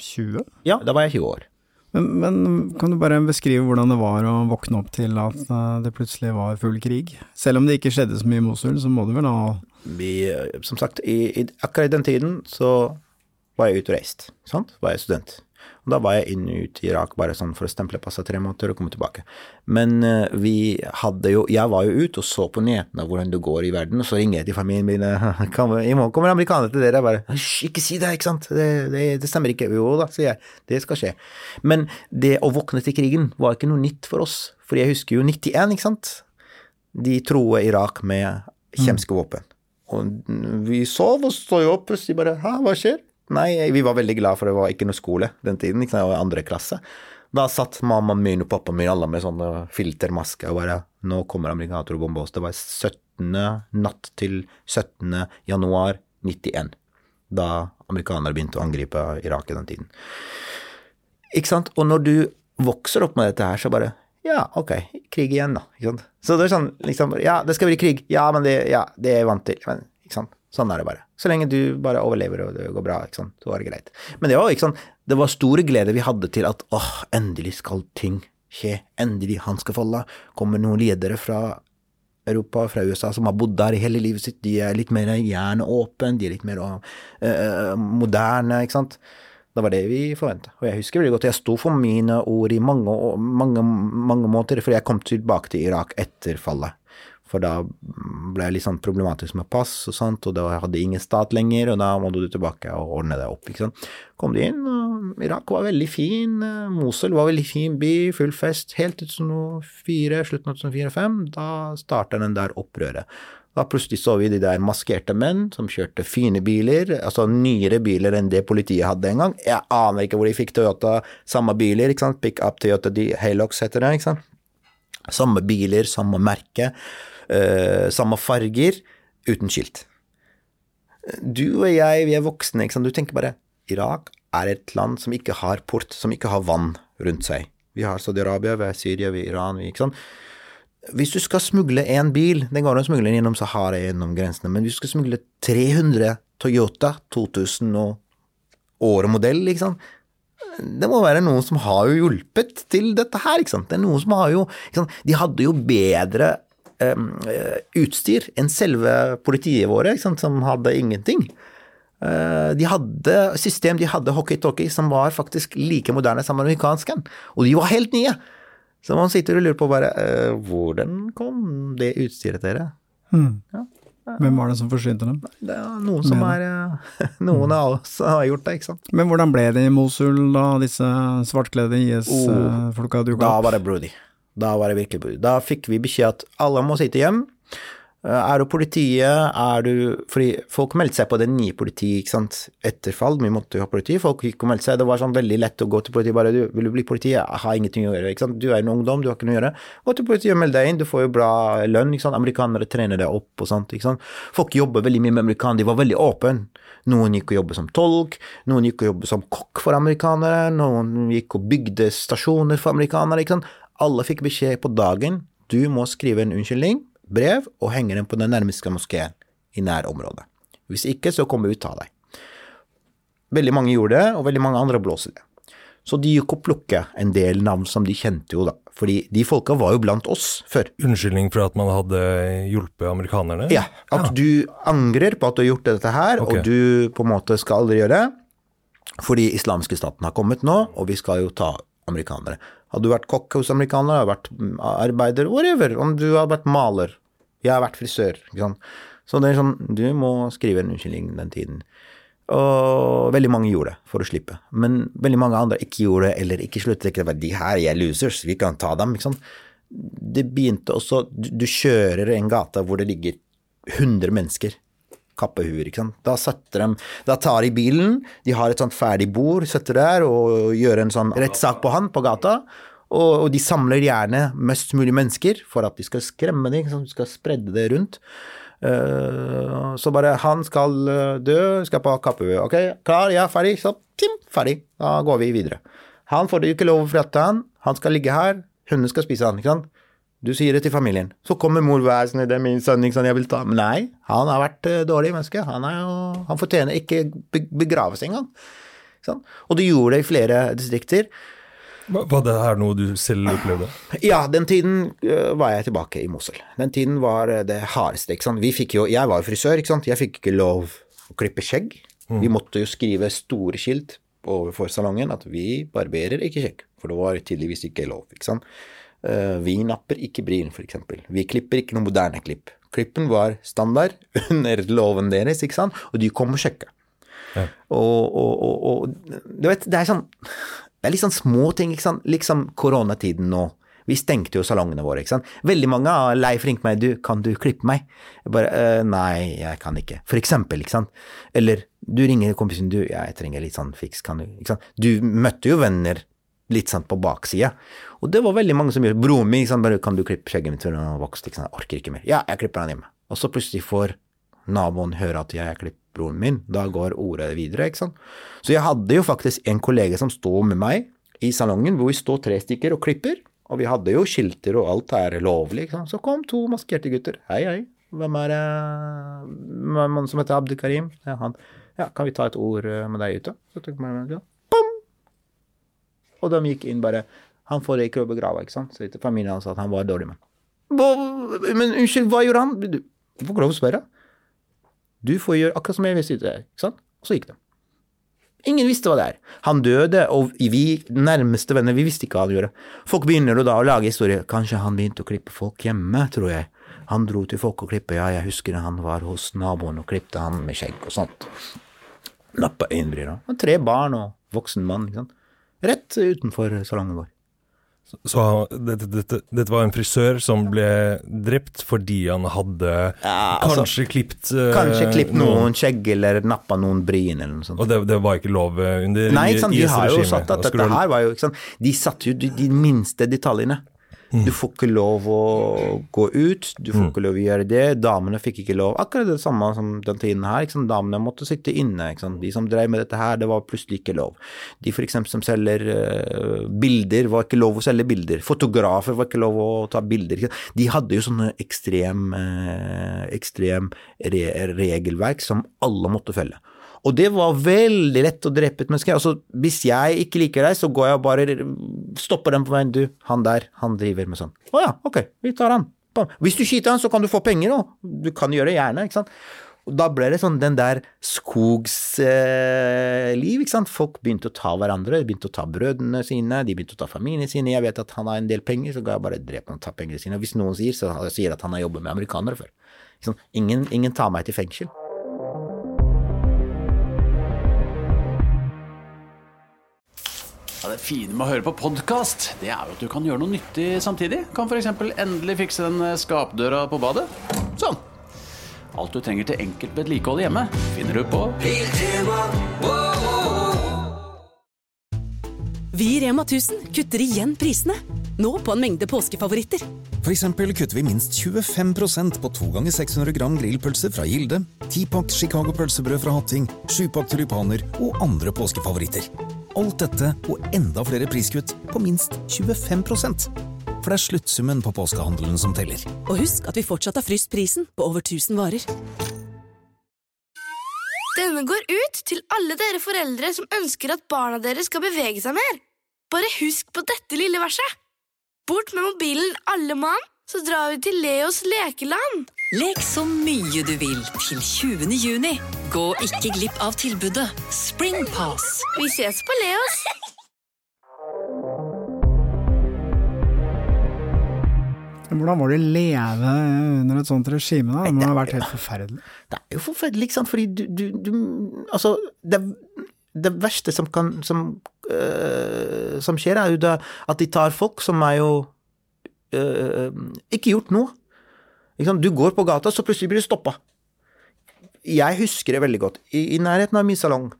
20? Ja, da var jeg 20 år. Men, men, kan du bare beskrive hvordan det var å våkne opp til at det plutselig var full krig? Selv om det ikke skjedde så mye i Mosul, så må du vel ha Vi, som sagt, i, i, akkurat den tiden så var jeg ute og reist. Sant? Var jeg student. Og da var jeg inn og ut i Irak bare sånn for å stemple passa tre måneder og komme tilbake. Men eh, vi hadde jo Jeg var jo ute og så på nyhetene hvordan det går i verden, og så ringer jeg til familien min eh, I morgen kommer amerikanere til dere. Jeg bare Hysj, ikke si det, ikke sant. Det, det, det stemmer ikke. Jo da, sier jeg. Det skal skje. Men det å våkne til krigen var ikke noe nytt for oss. For jeg husker jo 91, ikke sant. De troet Irak med kjemiske våpen. Og vi sov og står jo opp, plutselig bare Hæ, hva skjer? Nei, vi var veldig glad for det var ikke noe skole den tiden, ikke sant, andre klasse. Da satt mammaen min og pappaen min alle med sånne filtermasker og bare Nå kommer amerikanere og bomber oss. Det var 17. natt til 17. januar 91. Da amerikanere begynte å angripe Irak i den tiden. Ikke sant? Og når du vokser opp med dette her, så bare Ja, ok, krig igjen, da. Ikke sant? Så det er sånn liksom Ja, det skal bli krig. Ja, men det, ja, det er jeg vant til. Men, ikke sant? Sånn er det bare. Så lenge du bare overlever og det går bra, ikke sant, så er det greit. Men det var ikke sant, Det var store glede vi hadde til at åh, endelig skal ting skje. Endelig han skal falle. Kommer noen ledere fra Europa, fra USA, som har bodd der i hele livet sitt. De er litt mer hjerneåpne, de er litt mer uh, moderne, ikke sant. Det var det vi forventa. Og jeg husker veldig godt jeg sto for mine ord i mange, mange, mange måter, for jeg kom tilbake til Irak etter fallet. For da ble jeg litt sånn problematisk med pass og sånt, og da hadde jeg ingen stat lenger, og da måtte du tilbake og ordne deg opp, ikke sant. Kom de inn, og Irak var veldig fin, Mosul var veldig fin by, full fest, helt til 2004, slutten av 2004-2005, da starta den der opprøret. Da plutselig så vi de der maskerte menn som kjørte fine biler, altså nyere biler enn det politiet hadde en gang. Jeg aner ikke hvor de fikk Toyota, samme biler, ikke sant, pick up Toyota de Halox heter det, ikke sant. Samme biler, samme merke, samme farger, uten skilt. Du og jeg, vi er voksne, ikke sant. Du tenker bare Irak er et land som ikke har port, som ikke har vann rundt seg. Vi har Saudi-Arabia, vi har Syria, vi har Iran, vi, ikke sant. Hvis du skal smugle en bil, den går an å smugle den gjennom Sahara gjennom grensene, men hvis du skal smugle 300 Toyota 2000 og åremodell, ikke sant, det må være noen som har jo hjulpet til dette her, ikke sant. Det er noen som har jo? De hadde jo bedre eh, utstyr enn selve politiet våre, som hadde ingenting. Eh, de hadde system, de hadde hockey-talkie som var faktisk like moderne som amerikansken, og de var helt nye. Så man sitter og lurer på bare eh, Hvordan kom det utstyret dere? Hmm. Ja. Hvem var det som forsynte dem? Det er noen som er eh, Noen av oss har gjort det, ikke sant. Men hvordan ble det i Mosul da disse svartkledde IS-folka dukka Da opp? var det blodig. Da var det virkelig. Da fikk vi beskjed at alle må sitte hjem. Eh, Er du politiet, er du Fordi folk meldte seg på det nye politiet, ikke sant. Etter fall, vi måtte jo ha politi. Folk gikk og meldte seg. Det var sånn veldig lett å gå til politiet. Bare du, vil du bli politi? Jeg har ingenting å gjøre, ikke sant. Du er en ungdom, du har ikke noe å gjøre. Gå til politiet og meld deg inn, du får jo bra lønn, ikke sant. Amerikanere trener deg opp og sånt, ikke sant. Folk jobber veldig mye med amerikanere, de var veldig åpne. Noen gikk og jobbet som tolk, noen gikk og jobbet som kokk for amerikanere, noen gikk og bygde stasjoner for amerikanere, ikke sant. Alle fikk beskjed på dagen, du må skrive en unnskyldning, brev, og henge den på den nærmeste moskeen i nærområdet. Hvis ikke, så kommer vi ta deg. Veldig mange gjorde det, og veldig mange andre blåste det. Så de gikk og plukket en del navn som de kjente jo, da. Fordi de folka var jo blant oss før. Unnskyldning for at man hadde hjulpet amerikanerne? Ja, at du angrer på at du har gjort dette her, okay. og du på en måte skal aldri gjøre det. Fordi islamske staten har kommet nå, og vi skal jo ta amerikanere. Hadde du vært kokk hos amerikanere, du vært mm, arbeider, whatever, om du hadde vært maler, jeg har vært frisør, ikke sant. Så det er sånn, du må skrive en unnskyldning den tiden. Og veldig mange gjorde det for å slippe. Men veldig mange andre ikke gjorde det, eller ikke sluttet. Ikke, de her er losers, vi kan ta dem. ikke sant? Det begynte også du kjører en gate hvor det ligger 100 mennesker. Kappehuer, ikke sant. Da setter de Da tar de bilen, de har et sånt ferdig bord, setter der og gjør en sånn rettssak på han på gata. Og, og de samler gjerne mest mulig mennesker for at de skal skremme dem, de skal spredde det rundt. Uh, så bare han skal eh, dø, skal på Kappehue. Ok, klar, ja, ferdig, så tim, ferdig. Da går vi videre. Han får ikke lov å forlate han, han skal ligge her, hundene skal spise han, ikke sant. Du sier det til familien. Så kommer mor vær sånn, det er min sønn, ikke sant, jeg vil ta Men nei, han har vært eh, dårlig menneske. Han, er jo, han fortjener ikke be- begraves engang. Sånn. Og det gjorde det i flere distrikter. Var det her noe du selv opplevde? Ja, den tiden øh, var jeg tilbake i Mosul. Den tiden var øh, det hardeste, ikke sant. Vi fikk jo Jeg var jo frisør, ikke sant. Jeg fikk ikke lov å klippe skjegg. Vi måtte jo skrive store skilt overfor salongen at vi barberer ikke skjegg, for det var tydeligvis ikke lov, ikke sant. Eh, vi napper ikke bryn, eksempel. Vi klipper ikke noe moderne klipp. Klippen var standard under loven deres, ikke sant, og de kom og sjekka. Og, og, og, og du vet, det er sånn Det er litt sånn små ting, ikke sant. Liksom koronatiden nå. Vi stengte jo salongene våre, ikke sant. Veldig mange har Leif ringt meg, du, kan du klippe meg? Jeg bare «Øh, nei, jeg kan ikke. For eksempel, ikke sant. Eller du ringer kompisen, du, jeg trenger litt sånn fiks, kan du, ikke sant. Du møtte jo venner litt sånn på baksida. Og det var veldig mange som gjorde Broren min, ikke bare kan du klippe skjegget mitt før han har vokst, sant. Jeg orker ikke mer. Ja, jeg klipper han hjemme. Og så plutselig får naboen høre at jeg klipper broren min, da går ordet videre, ikke sant. Så jeg hadde jo faktisk en kollega som sto med meg i salongen, hvor vi står tre stykker og klipper, og vi hadde jo skilter og alt er lovlig, ikke sant. Så kom to maskerte gutter. Hei, hei. Hvem er det Mannen som heter Abdikarim? Ja, han. Ja, kan vi ta et ord eh, med deg ute? Så tok jeg ja. Bom! Og de gikk inn bare Han får ikke å begrave, ikke sant. Så familien hans at han var dårlig mann. Men unnskyld, hva gjorde han? Du, får ikke lov å spørre. Du får gjøre akkurat som jeg visste det, ikke sant? Og så gikk det. Ingen visste hva det er. Han døde, og vi nærmeste venner, vi visste ikke hva han gjorde. Folk begynner da å lage historier. Kanskje han begynte å klippe folk hjemme, tror jeg. Han dro til folk og klippe, ja, jeg husker han var hos naboen og klippte han med skjegg og sånt. Nappa øyenbryna. Tre barn og voksen mann, ikke sant. Rett utenfor salongen vår. Så dette, dette, dette var en frisør som ble drept fordi han hadde altså, kanskje klippet uh, Kanskje klippet noen skjegg eller nappa noen bryn eller noe sånt. Og det, det var ikke lov eh, under Nei, ikke sant? de har jo IS-regimet. sagt at dette her var jo ikke sant? De satte jo de, de minste detaljene. Mm. Du får ikke lov å gå ut, du får ikke lov å gjøre det. Damene fikk ikke lov. Akkurat det samme som den tiden her. Damene måtte sitte inne. De som drev med dette her, det var plutselig ikke lov. De for eksempel som selger uh, bilder, var ikke lov å selge bilder. Fotografer var ikke lov å ta bilder. De hadde jo sånne ekstrem, uh, ekstrem re regelverk som alle måtte følge. Og det var veldig lett å drepe et menneske. Altså, hvis jeg ikke liker deg, så går jeg og bare stopper dem på veien. Du, han der, han driver med sånn. Å ja, ok, vi tar han. Hvis du skyter han, så kan du få penger òg. Du kan gjøre det gjerne, ikke sant. Og da ble det sånn den der skogsliv, eh, ikke sant. Folk begynte å ta hverandre, de begynte å ta brødrene sine, de begynte å ta familiene sine. Jeg vet at han har en del penger, så ga jeg bare drepe han og ta pengene sine. Og hvis noen sier, så sier jeg at han har jobbet med amerikanere før. Ingen, ingen tar meg til fengsel. Ja, det fine med å høre på podkast, det er jo at du kan gjøre noe nyttig samtidig. Kan f.eks. endelig fikse den skapdøra på badet. Sånn. Alt du trenger til enkelt vedlikehold hjemme, finner du på Vi i Rema 1000 kutter igjen prisene. Nå på en mengde påskefavoritter. For eksempel kutter vi minst 25% på 2 ganger 600 gram grillpølse fra Gilde, 10-pakk Chicago pølsebrød fra Hatting, 7-pakk tulipaner og andre påskefavoritter. Alt dette og enda flere priskutt på minst 25% For det er sluttsummen på påskehandelen som teller. Og husk at vi fortsatt har fryst prisen på over 1000 varer. Denne går ut til alle dere foreldre som ønsker at barna deres skal bevege seg mer. Bare husk på dette lille verset. Bort med mobilen alle mann, så drar vi til Leos lekeland. Lek så mye du vil til 20. juni. Gå ikke glipp av tilbudet Springpass. Vi ses på Leos. Hvordan var det å leve under et sånt regime, da? Det må ha vært helt forferdelig. Det er jo forferdelig, ikke sant, fordi du, du, du Altså, det, det verste som kan som, øh, som skjer, er jo da at de tar folk som er jo øh, ikke gjort noe. Du går på gata, så plutselig blir du stoppa. Jeg husker det veldig godt. I, I nærheten av min salong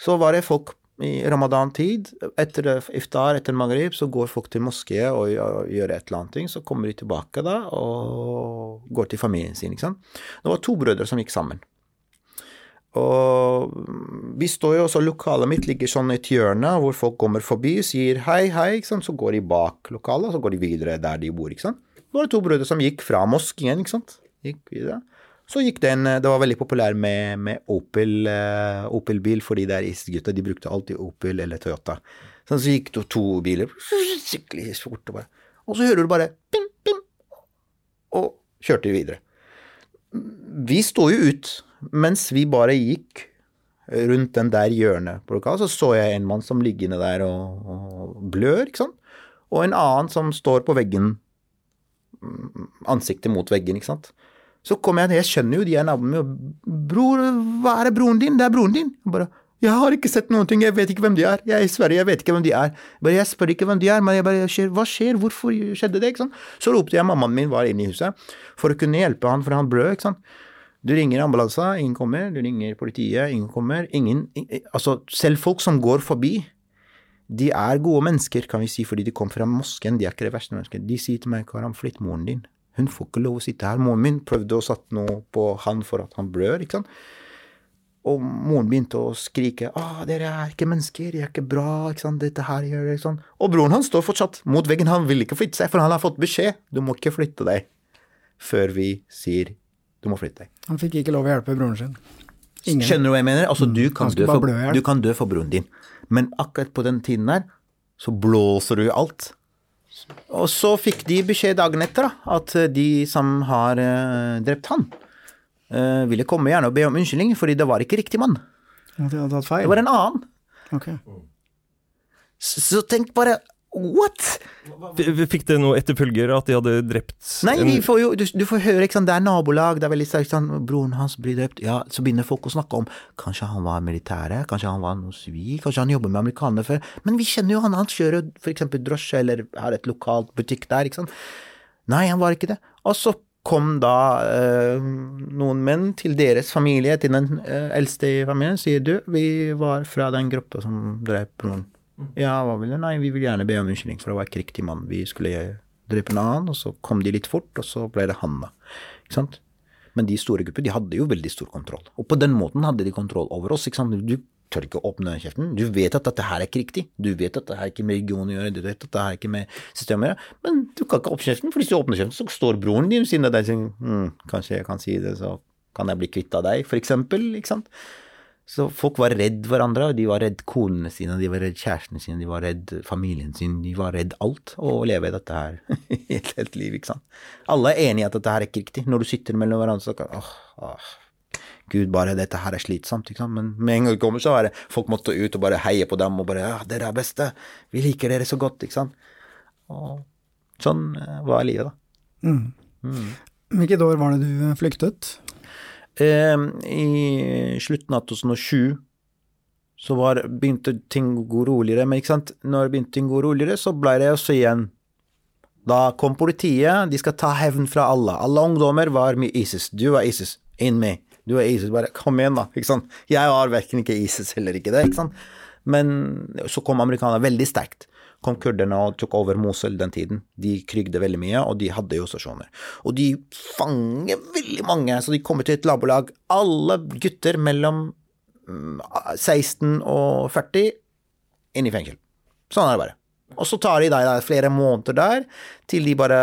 så var det folk i ramadan-tid, etter iftar, etter maghrib, så går folk til moské og gjør et eller annet ting. Så kommer de tilbake da og går til familien sin. ikke sant? Det var to brødre som gikk sammen. Og vi står jo også, lokalet mitt ligger sånn i et hjørne hvor folk kommer forbi sier hei, hei, ikke sant? så går de bak lokalet, og så går de videre der de bor. ikke sant? Det var to brødre som gikk fra moskeen, ikke sant. Gikk videre. Så gikk det en Det var veldig populær med, med Opel, uh, Opel-bil, fordi det er isgutta, de brukte alltid Opel eller Toyota. Så, så gikk det to biler skikkelig fort, og bare Og så hører du bare pim, pim, og kjørte videre. Vi sto jo ut, mens vi bare gikk rundt den der hjørnet på lokalet, så så jeg en mann som ligger inne der og, og blør, ikke sant. Og en annen som står på veggen, ansiktet mot veggen, ikke sant. Så kommer jeg, jeg skjønner jo de er navnene mine, og 'Bror, hva er det broren din?' 'Det er broren din.' Jeg bare 'Jeg har ikke sett noen ting, jeg vet ikke hvem de er. Jeg er i Sverige, jeg vet ikke hvem de er.' Bare, jeg spør ikke hvem de er, men jeg bare 'Hva skjer? Hvorfor skjedde det?' ikke sant. Så ropte jeg, mammaen min var inne i huset, for å kunne hjelpe han, for han blød, ikke sant. Du ringer ambulansen, ingen kommer. Du ringer politiet, ingen kommer. Ingen Altså, selv folk som går forbi, de er gode mennesker, kan vi si, fordi de kom fra mosken. De er ikke det verste mennesket. De sier til meg, Karam, flytt moren din. Hun får ikke lov å sitte her. Moren min prøvde å satt noe på han for at han blør, ikke sant. Og moren begynte å skrike ah, 'Dere er ikke mennesker, de er ikke bra', ikke sant, 'dette her gjør det', sånn. Og broren hans står fortsatt mot veggen, han vil ikke flytte seg, for han har fått beskjed 'du må ikke flytte deg' før vi sier 'du må flytte deg'. Han fikk ikke lov å hjelpe broren sin. Ingen. Skjønner du hva jeg mener? Altså, du kan, dø for, du kan dø for broren din, men akkurat på den tiden der, så blåser du i alt. Og så fikk de beskjed dagen etter da, at de som har uh, drept han, uh, ville komme gjerne og be om unnskyldning, fordi det var ikke riktig mann. Ja, de hadde tatt feil. Det var en annen. Okay. Så, så tenk bare What?! Fikk det noe etterfølger at de hadde drept Nei, en får jo, du, du får høre, ikke sant, det er nabolag, det er veldig sterkt, sånn, broren hans blir drept, ja, så begynner folk å snakke om, kanskje han var militære, kanskje han var noe sivil, kanskje han jobber med amerikanere før, men vi kjenner jo han, han kjører jo eksempel drosje, eller har et lokalt butikk der, ikke sant. Nei, han var ikke det. Og så kom da eh, noen menn til deres familie, til den eh, eldste i familien, sier du, vi var fra den gruppa som drep broren. Ja, hva vil du? Nei, vi vil gjerne be om unnskyldning, for å være kriktig riktig mann. Vi skulle drepe en annen, og så kom de litt fort, og så ble det han, da. Ikke sant? Men de store grupper, de hadde jo veldig stor kontroll. Og på den måten hadde de kontroll over oss, ikke sant. Du tør ikke å åpne kjeften. Du vet at dette her er ikke riktig. Du vet at dette her ikke med religion å gjøre, du vet at dette her ikke med systemet å gjøre, men du kan ikke åpne kjeften, for hvis du åpner kjeften, så står broren din ved siden av deg og sier hm, kanskje jeg kan si det, så kan jeg bli kvitt av deg, for eksempel, ikke sant. Så folk var redd hverandre, og de var redd konene sine, de var redd kjærestene sine, de var redd familien sin, de var redd alt, og å leve dette her i et helt liv, ikke sant. Alle er enige i at dette her er ikke riktig. Når du sitter mellom hverandre, så kan åh, åh, Gud, bare dette her er slitsomt, ikke sant. Men med en gang det kommer, så er det folk måtte ut og bare heie på dem og bare ja, dere er beste, vi liker dere så godt, ikke sant. Og sånn eh, var livet, da. Mm. Hvilket år var det du flyktet? Eh, I slutten av 2007 så var, begynte ting å gå roligere, men ikke sant, når det begynte ting å gå roligere, så ble det også igjen Da kom politiet, de skal ta hevn fra alle. Alle ungdommer var med ISIS. Du var ISIS, In me. Du er ISIS, bare kom igjen, da. Ikke sant. Jeg var verken ikke ISIS eller ikke det, ikke sant. Men så kom amerikanerne veldig sterkt. Kom kurderne og tok over Mosul den tiden. De krygde veldig mye, og de hadde jo stasjoner. Og de fanger veldig mange, så de kommer til et nabolag. Alle gutter mellom mm, 16 og 40 inn i fengsel. Sånn er det bare. Og så tar de deg der flere måneder der, til de bare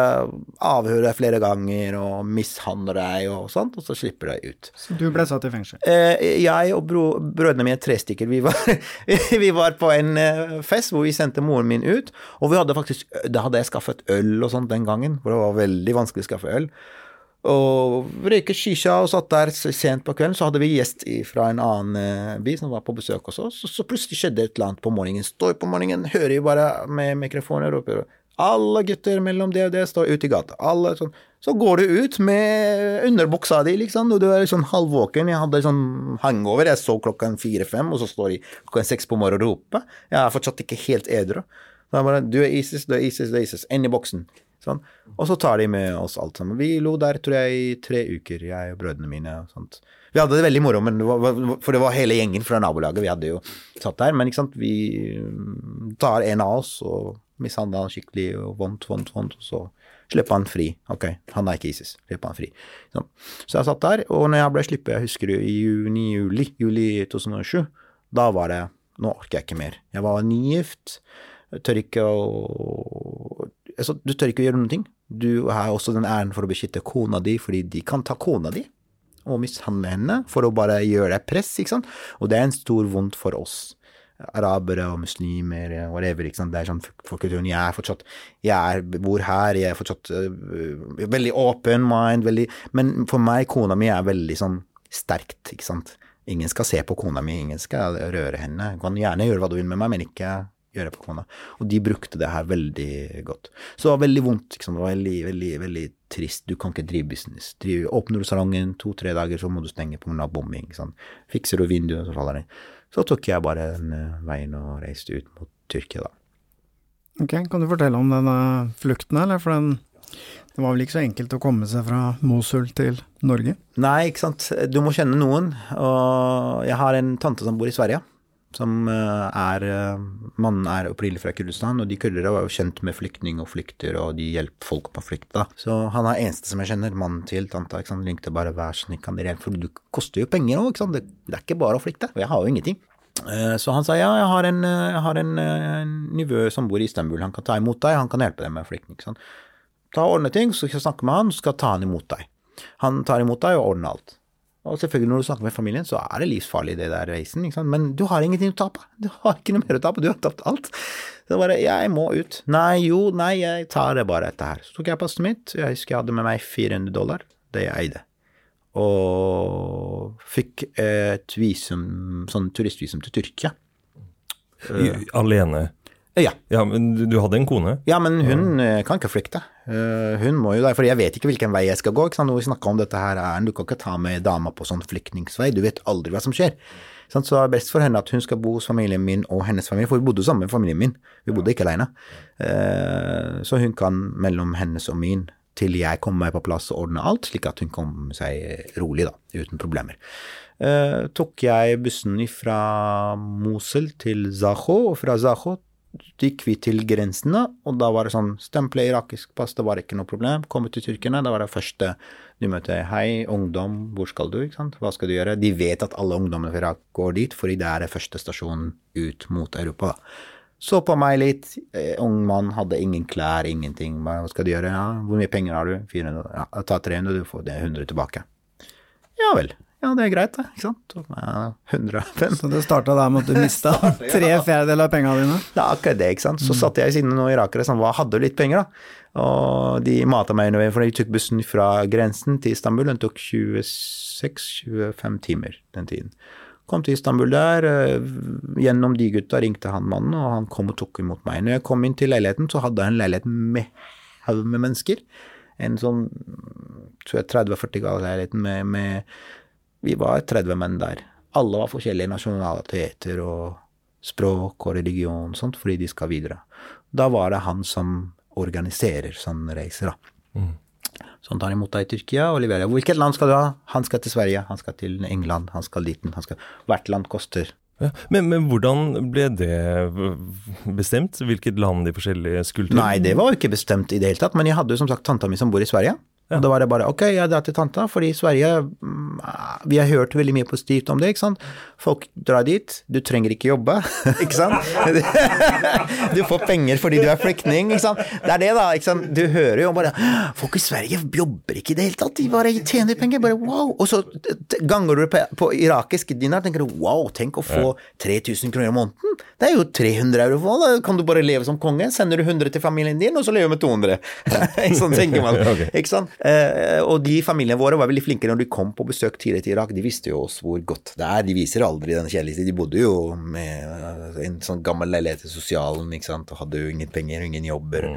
avhører deg flere ganger og mishandler deg og sånt, og så slipper de ut. Så du ble satt i fengsel? Eh, jeg og bro, brødrene mine, tre stykker, vi var, vi var på en eh, fest hvor vi sendte moren min ut. Og vi hadde faktisk, da hadde jeg skaffet øl og sånt den gangen, for det var veldig vanskelig å skaffe øl. Og røyket shisha og satt der sent på kvelden. Så hadde vi gjest fra en annen eh, by som var på besøk oss. Så, så plutselig skjedde et eller annet på morgenen. Står på morgenen, hører jo bare med mikrofoner og roper alle gutter mellom det og det står ute i gata. Alle sånn. Så går du ut med underbuksa di, liksom, og du er sånn halvvåken. Jeg hadde sånn hangover. Jeg så klokken fire-fem, og så står de klokken seks på morgenen og roper. Jeg er fortsatt ikke helt edru. Du er ISIS, du er ISIS, du er ISIS. Inn i boksen. Sånn. Og så tar de med oss alt sammen. Vi lo der, tror jeg, i tre uker, jeg og brødrene mine. og sånt. Vi hadde det veldig moro, det var, for det var hele gjengen fra nabolaget. Vi hadde jo satt der. Men ikke sant, vi mm, tar en av oss og mishandler han skikkelig og vondt, vondt, vondt, og så slipper han fri. Ok, han er ikke ISIS. Slipper han fri. Sånn. Så jeg satt der, og når jeg ble sluppet, jeg husker i juni-juli, juli 2007, da var det Nå orker jeg ikke mer. Jeg var nygift. Tør ikke å altså, Du tør ikke å gjøre noen ting. Du har også den æren for å beskytte kona di, fordi de kan ta kona di og mishandle henne for å bare gjøre deg press, ikke sant. Og det er en stor vondt for oss. Arabere og muslimer, og whatever. ikke sant? Det er sånn for kulturen. Jeg er fortsatt Jeg er, bor her, jeg er fortsatt uh, veldig open mind, veldig Men for meg, kona mi er veldig sånn sterkt, ikke sant. Ingen skal se på kona mi, ingen skal røre henne. Du kan gjerne gjøre hva du vil med meg, men ikke gjøre på kona. Og de brukte det her veldig godt. Så det var veldig vondt. Det var veldig, veldig, veldig trist. Du kan ikke drive business. Drive, åpner du salongen to-tre dager, så må du stenge pga. bombing. Fikser du vinduet, så faller det. Så tok jeg bare den eh, veien og reiste ut mot Tyrkia, da. Ok, Kan du fortelle om denne flukten, eller? For den, det var vel ikke så enkelt å komme seg fra Mosul til Norge? Nei, ikke sant. Du må kjenne noen. Og jeg har en tante som bor i Sverige. Som eh, er eh, Mannen er opprinnelig fra Kurdistan, og de kurdere var jo kjent med flyktning og flykter, og de hjelper folk på flukt, da. Så han er eneste som jeg kjenner, mannen til tanta, ikke sant. Ringte bare 'vær så han hjelpe', for det koster jo penger òg, ikke sant. Det, det er ikke bare å flykte. Og jeg har jo ingenting. Eh, Så han sa ja, jeg har en, jeg har en, en nivå som bor i Istanbul, han kan ta imot deg, han kan hjelpe deg med flyktning. ikke sant? Ta og ordne ting, så skal jeg snakke med han, så skal jeg ta han imot deg. Han tar imot deg og ordner alt. Og selvfølgelig når du snakker med familien, så er det livsfarlig det der sant. Men du har ingenting å tape. Du har ikke noe mer å tape, du har tapt alt. Så bare jeg må ut. Nei, jo, nei, jeg tar det bare dette her. Så tok jeg passet mitt, jeg husker jeg hadde med meg 400 dollar, det jeg eide. Og fikk et visum, sånn turistvisum til Tyrkia. I, alene? Ja. ja. Men du, hadde en kone? Ja, men hun eh, kan ikke flykte. Eh, hun må jo der, for jeg vet ikke hvilken vei jeg skal gå. Når vi snakker om dette her, er, Du kan ikke ta med dama på sånn flyktningsvei, du vet aldri hva som skjer. Så det er best for henne at hun skal bo hos familien min og hennes familie, for vi bodde sammen med familien min. Vi bodde ikke alene. Eh, Så hun kan mellom hennes og min til jeg kommer meg på plass og ordner alt, slik at hun kommer seg rolig, da, uten problemer. Eh, tok jeg bussen fra Mosul til Zaho, og fra Zaho gikk vi til grensene, og da var det sånn stemple irakisk pass, det var ikke noe problem. Komme til tyrkerne, da var det første du møter hei, ungdom, hvor skal du, ikke sant, hva skal du gjøre? De vet at alle ungdommene fra Irak går dit, fordi det er første stasjonen ut mot Europa. Så på meg litt, eh, ung mann, hadde ingen klær, ingenting, bare hva skal du gjøre, ja, hvor mye penger har du? 400, ja, ta 300, du får det 100 tilbake. Ja vel. Ja, det er greit, det. Ikke sant? Ja, 105. Så det starta der med at du mista tre fjerdedeler av pengene dine? Det er akkurat det, ikke sant. Så satt jeg ved siden av noen irakere som sånn, hadde litt penger, da. Og de mata meg underveis, for de tok bussen fra grensen til Istanbul. Den tok 26-25 timer den tiden. Kom til Istanbul der, eh, gjennom de gutta ringte han mannen, og han kom og tok imot meg. Når jeg kom inn til leiligheten, så hadde jeg en leilighet med haug med mennesker. En sånn tror jeg 30-40 gal leiligheten med, med Vi var 30 menn der. Alle var forskjellige nasjonaliteter og språk og religion og sånt, fordi de skal videre. Da var det han som organiserer sånne reiser, da. Mm. Så han tar imot deg i Tyrkia og leverer. Hvilket land skal du ha? Han skal til Sverige, han skal til England, han skal dit. Han skal... Hvert land koster. Ja, men, men hvordan ble det bestemt? Hvilket land de forskjellige skulle til? Nei, det var jo ikke bestemt i det hele tatt, men jeg hadde jo som sagt tanta mi som bor i Sverige. Og da var det bare ok, jeg drar til tanta, fordi i Sverige mm, Vi har hørt veldig mye positivt om det, ikke sant. Folk drar dit, du trenger ikke jobbe, ikke sant. Du får penger fordi du er flyktning, ikke sant. Det er det, da. ikke sant. Du hører jo bare Folk i Sverige jobber ikke i det hele tatt, de bare tjener penger, bare wow. Og så ganger du på, på irakisk dinar, tenker du wow, tenk å få 3000 kroner i måneden. Det er jo 300 euro for da kan du bare leve som konge. Sender du 100 til familien din, og så lever du med 200. Sånn tenker man. Ikke sant? Eh, og de familiene våre var veldig flinke når de kom på besøk tidligere til Irak. De visste jo oss hvor godt det er. De viser aldri den kjærligheten. De bodde jo med eh, en sånn gammel leilighet i sosialen ikke sant? og hadde jo ingen penger og ingen jobber.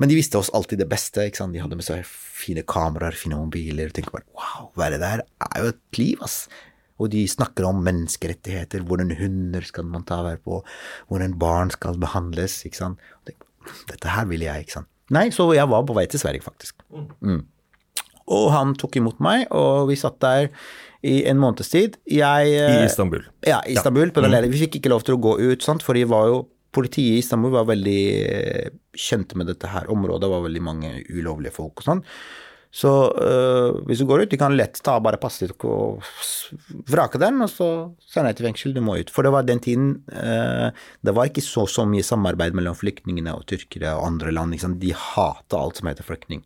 Men de visste oss alltid det beste. ikke sant? De hadde med seg fine kameraer, fine mobiler. og tenker bare wow, hva er det der? Det er jo et liv, ass. Og de snakker om menneskerettigheter, hvordan hunder skal man ta vare på, hvordan barn skal behandles. ikke sant? Dette her vil jeg, ikke sant. Nei, så jeg var på vei til Sverige, faktisk. Mm. Og han tok imot meg, og vi satt der i en måneds tid. Jeg, I Istanbul? Ja, Istanbul. På Mm. Vi fikk ikke lov til å gå ut, sant? for de var jo Politiet i Istanbul var veldig eh, kjente med dette her området, det var veldig mange ulovlige folk og sånn. Så øh, hvis du går ut, de kan lett ta bare passet ditt og vrake den, og så sende deg til fengsel, du må ut. For det var den tiden øh, Det var ikke så, så mye samarbeid mellom flyktningene og tyrkere og andre land. Liksom. De hater alt som heter flyktning.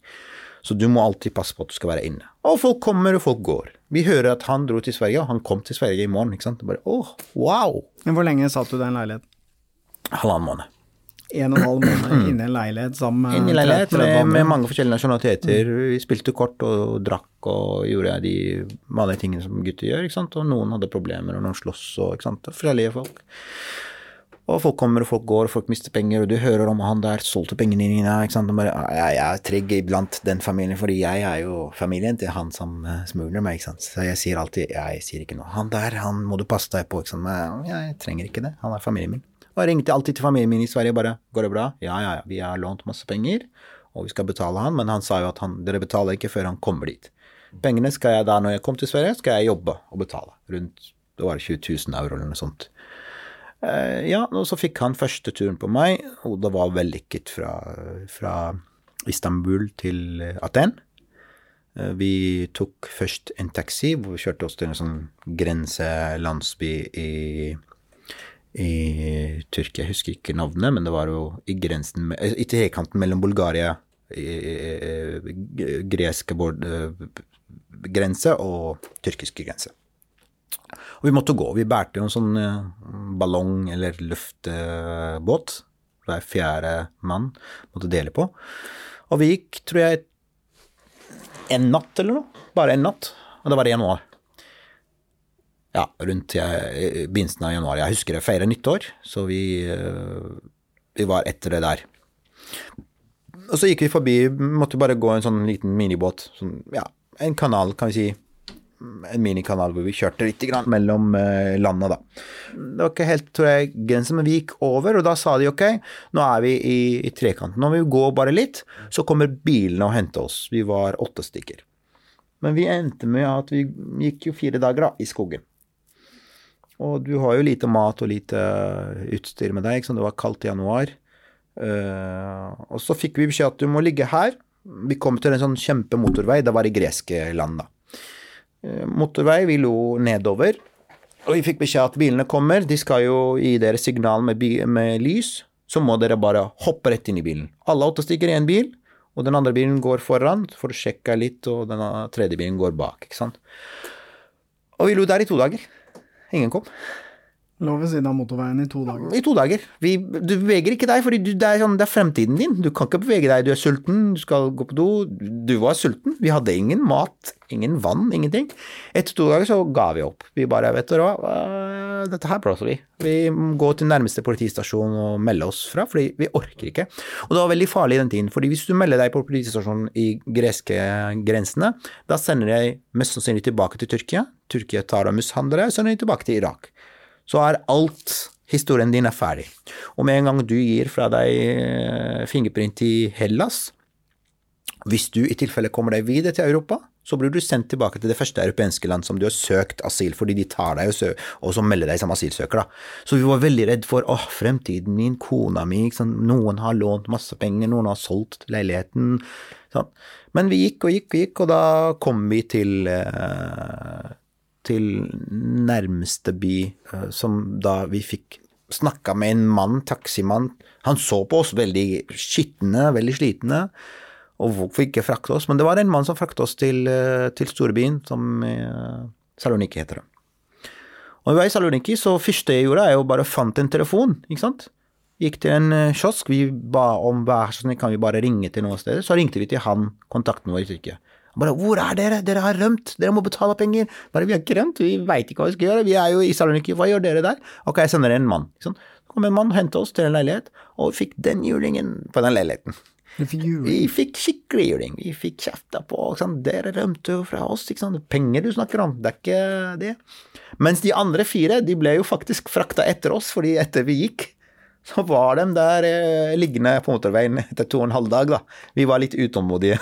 Så du må alltid passe på at du skal være inne. Og folk kommer, og folk går. Vi hører at han dro til Sverige, og han kom til Sverige i morgen. ikke sant? Bare, åh, wow! Men hvor lenge satt du i den leiligheten? Halvannen måned. en og en halv måned inne i en leilighet sammen med Inne i leilighet med, med mange forskjellige nasjonaliteter. Vi spilte kort og drakk og gjorde de vanlige tingene som gutter gjør, ikke sant. Og noen hadde problemer, og noen sloss og ikke sant. Forskjellige folk. Og folk kommer og folk går, og folk mister penger, og du hører om han der solgte pengene dine, ikke sant. Bare, «Ah, jeg, jeg er trygg iblant den familien, fordi jeg er jo familien til han som eh, smugler meg, ikke sant. Så jeg sier alltid, jeg sier ikke noe. Han der, han må du passe deg på, ikke sant. Men jeg trenger ikke det, han er familien min. Og jeg ringte alltid til familien min i Sverige bare Går det bra? Ja, ja, ja. Vi har lånt masse penger, og vi skal betale han, men han sa jo at han, dere betaler ikke før han kommer dit. Pengene skal jeg da, når jeg kom til Sverige, skal jeg jobbe og betale. Rundt det var 20 000 euro eller noe sånt. Eh, ja, og så fikk han første turen på meg, og det var vellykket fra, fra Istanbul til eh, Aten. Eh, Vi tok først en taxi, hvor vi kjørte oss til en sånn grenselandsby i i Tyrkia. Jeg husker ikke navnet, men det var jo i grensen eh, I trekanten mellom Bulgaria, eh, greske eh, grense og tyrkiske grense. Og vi måtte gå. Vi bærte jo en sånn eh, ballong eller luftbåt. Hver fjerde mann måtte dele på. Og vi gikk, tror jeg, en natt eller noe. Bare en natt. Og det var i januar. Ja, rundt begynnelsen av januar. Jeg husker jeg feirer nyttår, så vi, eh, vi var etter det der. Og så gikk vi forbi, måtte bare gå en sånn liten minibåt, sånn, ja, en kanal, kan vi si. En minikanal hvor vi kjørte litt mellom eh, landene, da. Det var ikke helt, tror jeg, grensen, men vi gikk over, og da sa de ok, nå er vi i, i trekanten. Når vi går bare litt, så kommer bilene og henter oss. Vi var åtte stykker. Men vi endte med at vi gikk jo fire dager da, i skogen. Og du har jo lite mat og lite utstyr med deg, ikke sant? det var kaldt i januar. Uh, og så fikk vi beskjed at du må ligge her. Vi kom til en sånn kjempemotorvei, det var i greske land da. Eh, motorvei, vi lo nedover, og vi fikk beskjed at bilene kommer, de skal jo gi dere signal med, med lys, så må dere bare hoppe rett inn i bilen. Alle åtte stykker i en bil, og den andre bilen går foran for å sjekke litt, og den tredje bilen går bak, ikke sant. Og vi lå der i to dager. Ingen kom. Lå ved siden av motorveien i to dager. I to dager. Vi, du beveger ikke deg, for det, sånn, det er fremtiden din. Du kan ikke bevege deg, du er sulten, du skal gå på do. Du var sulten. Vi hadde ingen mat, ingen vann, ingenting. Etter to dager så ga vi opp. Vi bare, vet dere hva, uh, dette her blåser vi. Vi går til nærmeste politistasjon og melder oss fra, fordi vi orker ikke. Og det var veldig farlig den tiden, fordi hvis du melder deg på politistasjonen i greske grensene, da sender de mest sannsynlig tilbake til Tyrkia. Tyrkia tar og mishandler deg, og sender de tilbake til Irak så er alt historien din er ferdig. Og med en gang du gir fra deg eh, fingerprint i Hellas, hvis du i tilfelle kommer deg videre til Europa, så blir du sendt tilbake til det første europeiske land som du har søkt asyl, fordi de tar deg og, så melder deg som asylsøker. da. Så vi var veldig redd for åh, fremtiden min, kona mi, ikke noen har lånt masse penger, noen har solgt leiligheten. Sånn. Men vi gikk og gikk og gikk, og da kom vi til eh, til nærmeste by, eh, som da vi fikk snakka med en mann, taximann. Han så på oss veldig skitne, veldig slitne, og hvorfor ikke frakte oss? Men det var en mann som frakta oss til, eh, til storbyen, som eh, Saloniki heter det. Og vi var i Saloniki, så første jeg gjorde, er jo bare fant en telefon, ikke sant. Gikk til en kiosk, vi ba om vær så snill, kan vi bare ringe til noen steder? Så ringte vi til han, kontakten vår i Tyrkia. Bare 'Hvor er dere? Dere har rømt. Dere må betale penger.' Bare 'Vi har ikke rømt. Vi veit ikke hva vi skal gjøre. Vi er jo i Saloniki. Hva gjør dere der?' Ok, jeg sender en mann. Sånn. Så kom en mann og hentet oss til en leilighet, og vi fikk den julingen på den leiligheten. Vi fikk skikkelig juling. Vi fikk kjefta på. Sånn. Dere rømte jo fra oss. Penger du snakker om, det er ikke det. Mens de andre fire, de ble jo faktisk frakta etter oss, fordi etter vi gikk, så var de der eh, liggende på motorveien etter to og en halv dag, da. Vi var litt utålmodige.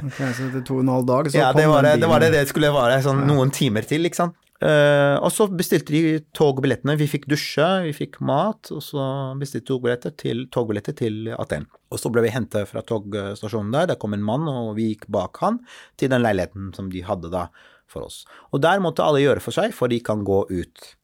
okay, så etter to og en halv dag så ja, kom det var det, det var det det skulle være. Sånn noen timer til, ikke sant. Uh, og så bestilte de togbillettene. Vi fikk dusje, vi fikk mat, og så bestilte togbilletter til, togbilletter til Aten. Og så ble vi hentet fra togstasjonen der. Der kom en mann, og vi gikk bak han til den leiligheten som de hadde da for oss. Og der måtte alle gjøre for seg, for de kan gå ut.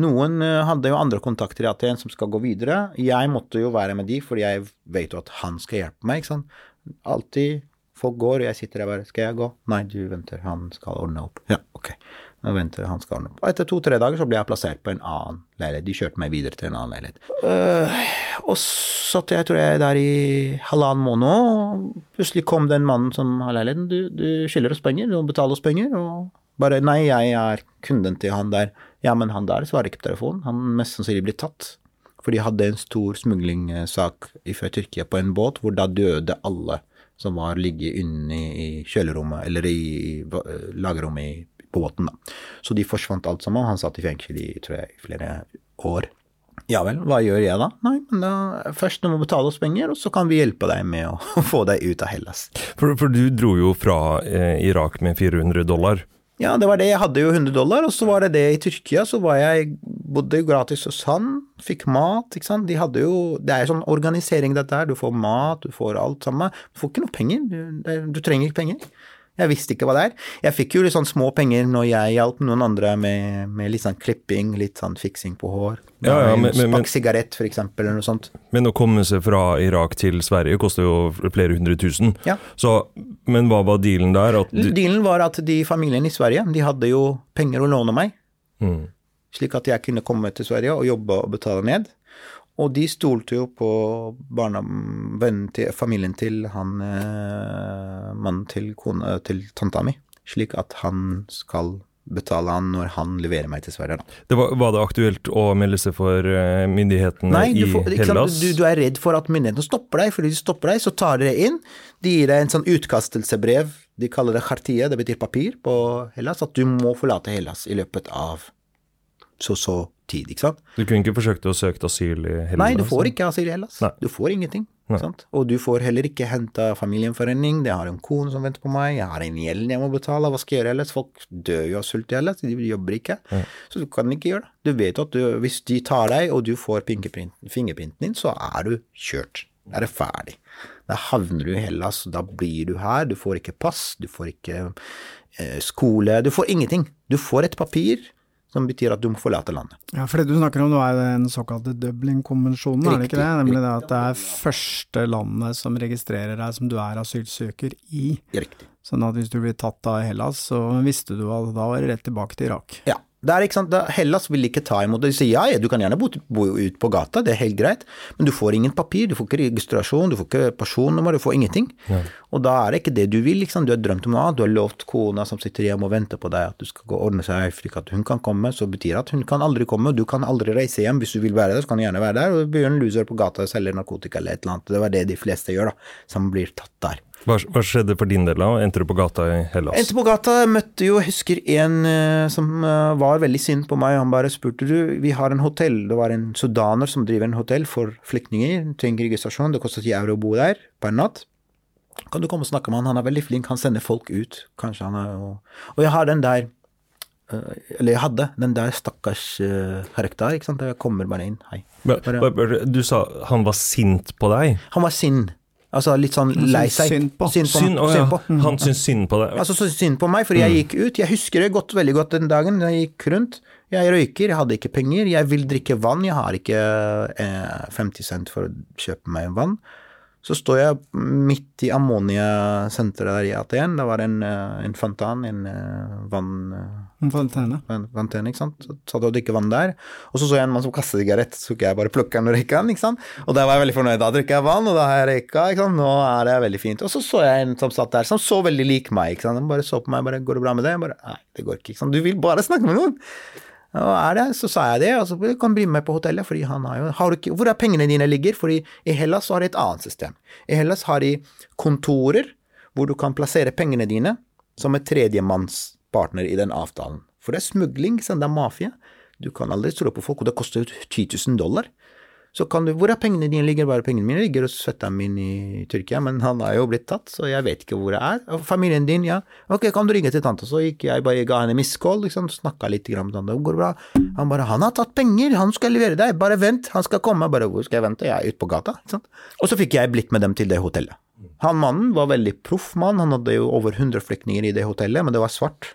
Noen eh, hadde jo andre kontakter i Aten som skal gå videre. Jeg måtte jo være med de, fordi jeg vet jo at han skal hjelpe meg. ikke sant? Alltid folk går, og jeg sitter der bare Skal jeg gå? Nei, du venter, han skal ordne opp. Ja, ok. Nå venter han skal ordne. opp. Og etter to-tre dager så ble jeg plassert på en annen leilighet. De kjørte meg videre til en annen leilighet. Uh, og satt jeg tror jeg der i halvannen måned, og plutselig kom den mannen som har leiligheten. Du, du skylder oss penger, du må betale oss penger. Og bare nei, jeg er kunden til han der. Ja, men han der svarer ikke på telefonen. Han mest sannsynlig blir tatt. For de hadde en stor smuglingssak fra Tyrkia på en båt, hvor da døde alle som var ligget inne i kjølerommet, eller i, i lagerrommet på båten. da. Så de forsvant alt sammen. Han satt i fengsel i tror jeg, flere år. Ja vel, hva gjør jeg da? Nei, men da, først du må betale oss penger, og så kan vi hjelpe deg med å få deg ut av Hellas. For, for du dro jo fra eh, Irak med 400 dollar. Ja, det var det. Jeg hadde jo 100 dollar, og så var det det i Tyrkia. Så var jeg, bodde gratis hos han, fikk mat, ikke sant. De hadde jo Det er sånn organisering, dette her. Du får mat, du får alt sammen. Du får ikke noe penger. Du, du trenger ikke penger. Jeg visste ikke hva det er. Jeg fikk jo litt sånn små penger når jeg hjalp noen andre med, med litt sånn klipping, litt sånn fiksing på hår. Ja, ja, men- men- men- Spakk sigarett, for eksempel, eller noe sånt. Men å komme seg fra Irak til Sverige koster jo flere hundre tusen. Ja. Så, men hva var dealen der? Du, Dealen var at de familiene i Sverige, de hadde jo penger å låne meg. Mm. slik at jeg kunne komme til Sverige og jobbe og betale ned. Og de stolte jo på barna, til, familien til han eh, mannen til kone, til tanta mi, slik at han skal betale han når han leverer meg til Sverige. Da. det var, var det aktuelt å melde seg for eh, myndighetene Nei, i får, Hellas? du, du er redd for at myndighetene stopper deg, fordi de stopper deg, så tar de deg inn. De gir deg en sånn utkastelsebrev, de kaller det chartie, det betyr papir på Hellas, at du må forlate Hellas i løpet av så så tid, ikke sant. Du kunne ikke forsøkt å søke asyl i Hellas? Nei, du får ikke asyl i Hellas. Nei. Du får ingenting. Sant? Og du får heller ikke henta familiegjenforening. Jeg har en kone som venter på meg, jeg har en gjeld jeg må betale. Hva skal jeg gjøre ellers? Folk dør jo av sult i Hellas, de jobber ikke. Ja. Så du kan ikke gjøre det. Du vet at du, hvis de tar deg, og du får fingerprinten din, så er du kjørt. Da er det ferdig. Da havner du i Hellas, da blir du her. Du får ikke pass, du får ikke eh, skole, du får ingenting. Du får et papir som betyr at du må forlate landet. Ja, for det du snakker om nå er den såkalte Dublin-konvensjonen, er det ikke det? Nemlig det at det er første landet som registrerer deg som du er asylsøker i. Riktig. Sånn at hvis du blir tatt av Hellas, så visste du at da var det rett tilbake til Irak. Ja. Er da Hellas vil ikke ta imot det. De sier ja, ja, du kan gjerne bo, bo ut på gata, det er helt greit, men du får ingen papir, du får ikke registrasjon, du får ikke personnummer, du får ingenting. Og da er det ikke det du vil, liksom. Du har drømt om noe annet, du har lovt kona som sitter hjemme og venter på deg at du skal gå og ordne seg slik at hun kan komme, så betyr det at hun kan aldri komme, og du kan aldri reise hjem. Hvis du vil være der, så kan du gjerne være der, og bli en loser på gata og selger narkotika eller et eller annet. Det var det de fleste gjør, da, som blir tatt der. Hva, hva skjedde for din del da? Endte du på gata i Hellas? Endte på gata, møtte jo, jeg husker en eh, som eh, var veldig sint på meg. Han bare spurte du, vi har en hotell. Det var en sudaner som driver en hotell for flyktninger. Trenger registrasjon. Det koster 10 euro å bo der per natt. Kan du komme og snakke med han? Han er veldig flink. Han sender folk ut. Kanskje han er Og, jeg har den der eh, Eller jeg hadde den der stakkars uh, karakter, ikke sant. Jeg kommer bare inn. Hei. Bare- du sa han var sint på deg? Han var sinn. Altså litt sånn lei seg. synd på. Synd på. Synd, å, synd ja. på. Han syns synd på deg? Altså så synd på meg, fordi jeg gikk ut. Jeg husker det godt, veldig godt den dagen jeg gikk rundt. Jeg røyker, jeg hadde ikke penger, jeg vil drikke vann, jeg har ikke eh, 50 cent for å kjøpe meg vann. Så står jeg midt i Ammonia-senteret der i Aten. Det var en, eh, en fontan, en eh, vann... En fontene. ikke sant. Så satt jeg og drikket vann der. Og så så jeg en mann som kastet sigarett, så skulle jeg bare plukke den og røyke den, ikke sant. Og da var jeg veldig fornøyd. Da drikker jeg vann, og da har jeg røyka, ikke sant. Nå er det veldig fint. Og så så jeg en som satt der, som så veldig lik meg, ikke sant. Han bare så på meg, bare 'går det bra med det?' Jeg bare 'nei, det går ikke', ikke sant. Du vil bare snakke med noen. Og er det, så sa jeg det, og så kan bli med på hotellet, fordi han har jo har ikke, Hvor er pengene dine ligger? Fordi i Hellas har de et annet system. I Hellas har de kontorer hvor du kan plassere pengene dine som en tredjemannspartner i den avtalen. For det er smugling, det er mafia. Du kan aldri stole på folk, og det koster jo 10 000 dollar. Så kan du, hvor er pengene dine ligger? Bare pengene mine ligger hos fetteren min i Tyrkia, men han er jo blitt tatt, så jeg vet ikke hvor det er. Og familien din, ja. Ok, kan du ringe til tante? Så gikk jeg bare ga henne miskål, liksom, snakka litt med tante. Går det bra? Han bare, han har tatt penger, han skal levere deg, bare vent, han skal komme. Bare, hvor skal jeg vente? Jeg er ute på gata, sant. Og så fikk jeg blikk med dem til det hotellet. Han mannen var veldig proff mann, han hadde jo over 100 flyktninger i det hotellet, men det var svart.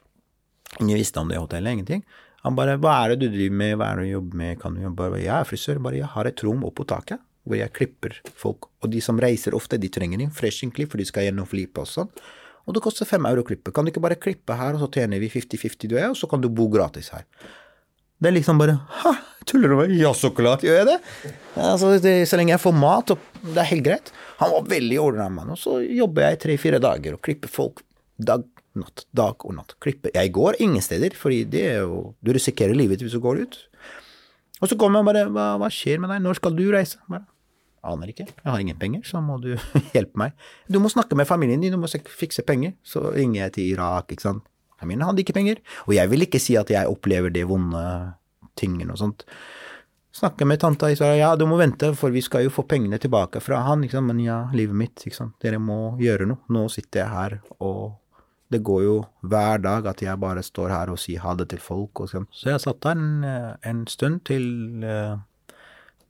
Ingen visste om det hotellet, ingenting. Han bare 'Hva er det du driver med, hva er det du jobber med, kan du jobbe?' Bare, 'Jeg er frisør, bare jeg har et rom oppå taket hvor jeg klipper folk'. Og de som reiser ofte, de trenger en freshing klipp, for de skal gjennom flipe og sånn. Og det koster fem euro å klippe. Kan du ikke bare klippe her, og så tjener vi 50-50 du er, og så kan du bo gratis her. Det er liksom bare Hæ, tuller du med meg? Ja, så klart gjør jeg det. Altså, det. Så lenge jeg får mat, og det er helt greit. Han var veldig ordna mann, og så jobber jeg tre-fire dager og klipper folk dag, natt, dag og natt. Klippe. Jeg går ingen steder, fordi det er jo Du risikerer livet hvis du går ut. Og så kommer jeg bare hva, hva skjer med deg, når skal du reise? Bare, Aner ikke, jeg har ingen penger, så må du hjelpe meg. Du må snakke med familien din, du må fikse penger. Så ringer jeg til Irak, ikke sant. Familien hadde ikke penger. Og jeg vil ikke si at jeg opplever de vonde tingene og sånt. Snakke med tanta i Sverige, ja, du må vente, for vi skal jo få pengene tilbake fra han, ikke sant. Men ja, livet mitt, ikke sant. Dere må gjøre noe. Nå sitter jeg her, og det går jo hver dag at jeg bare står her og sier ha det til folk og sånn. Så jeg satt der en, en stund til uh,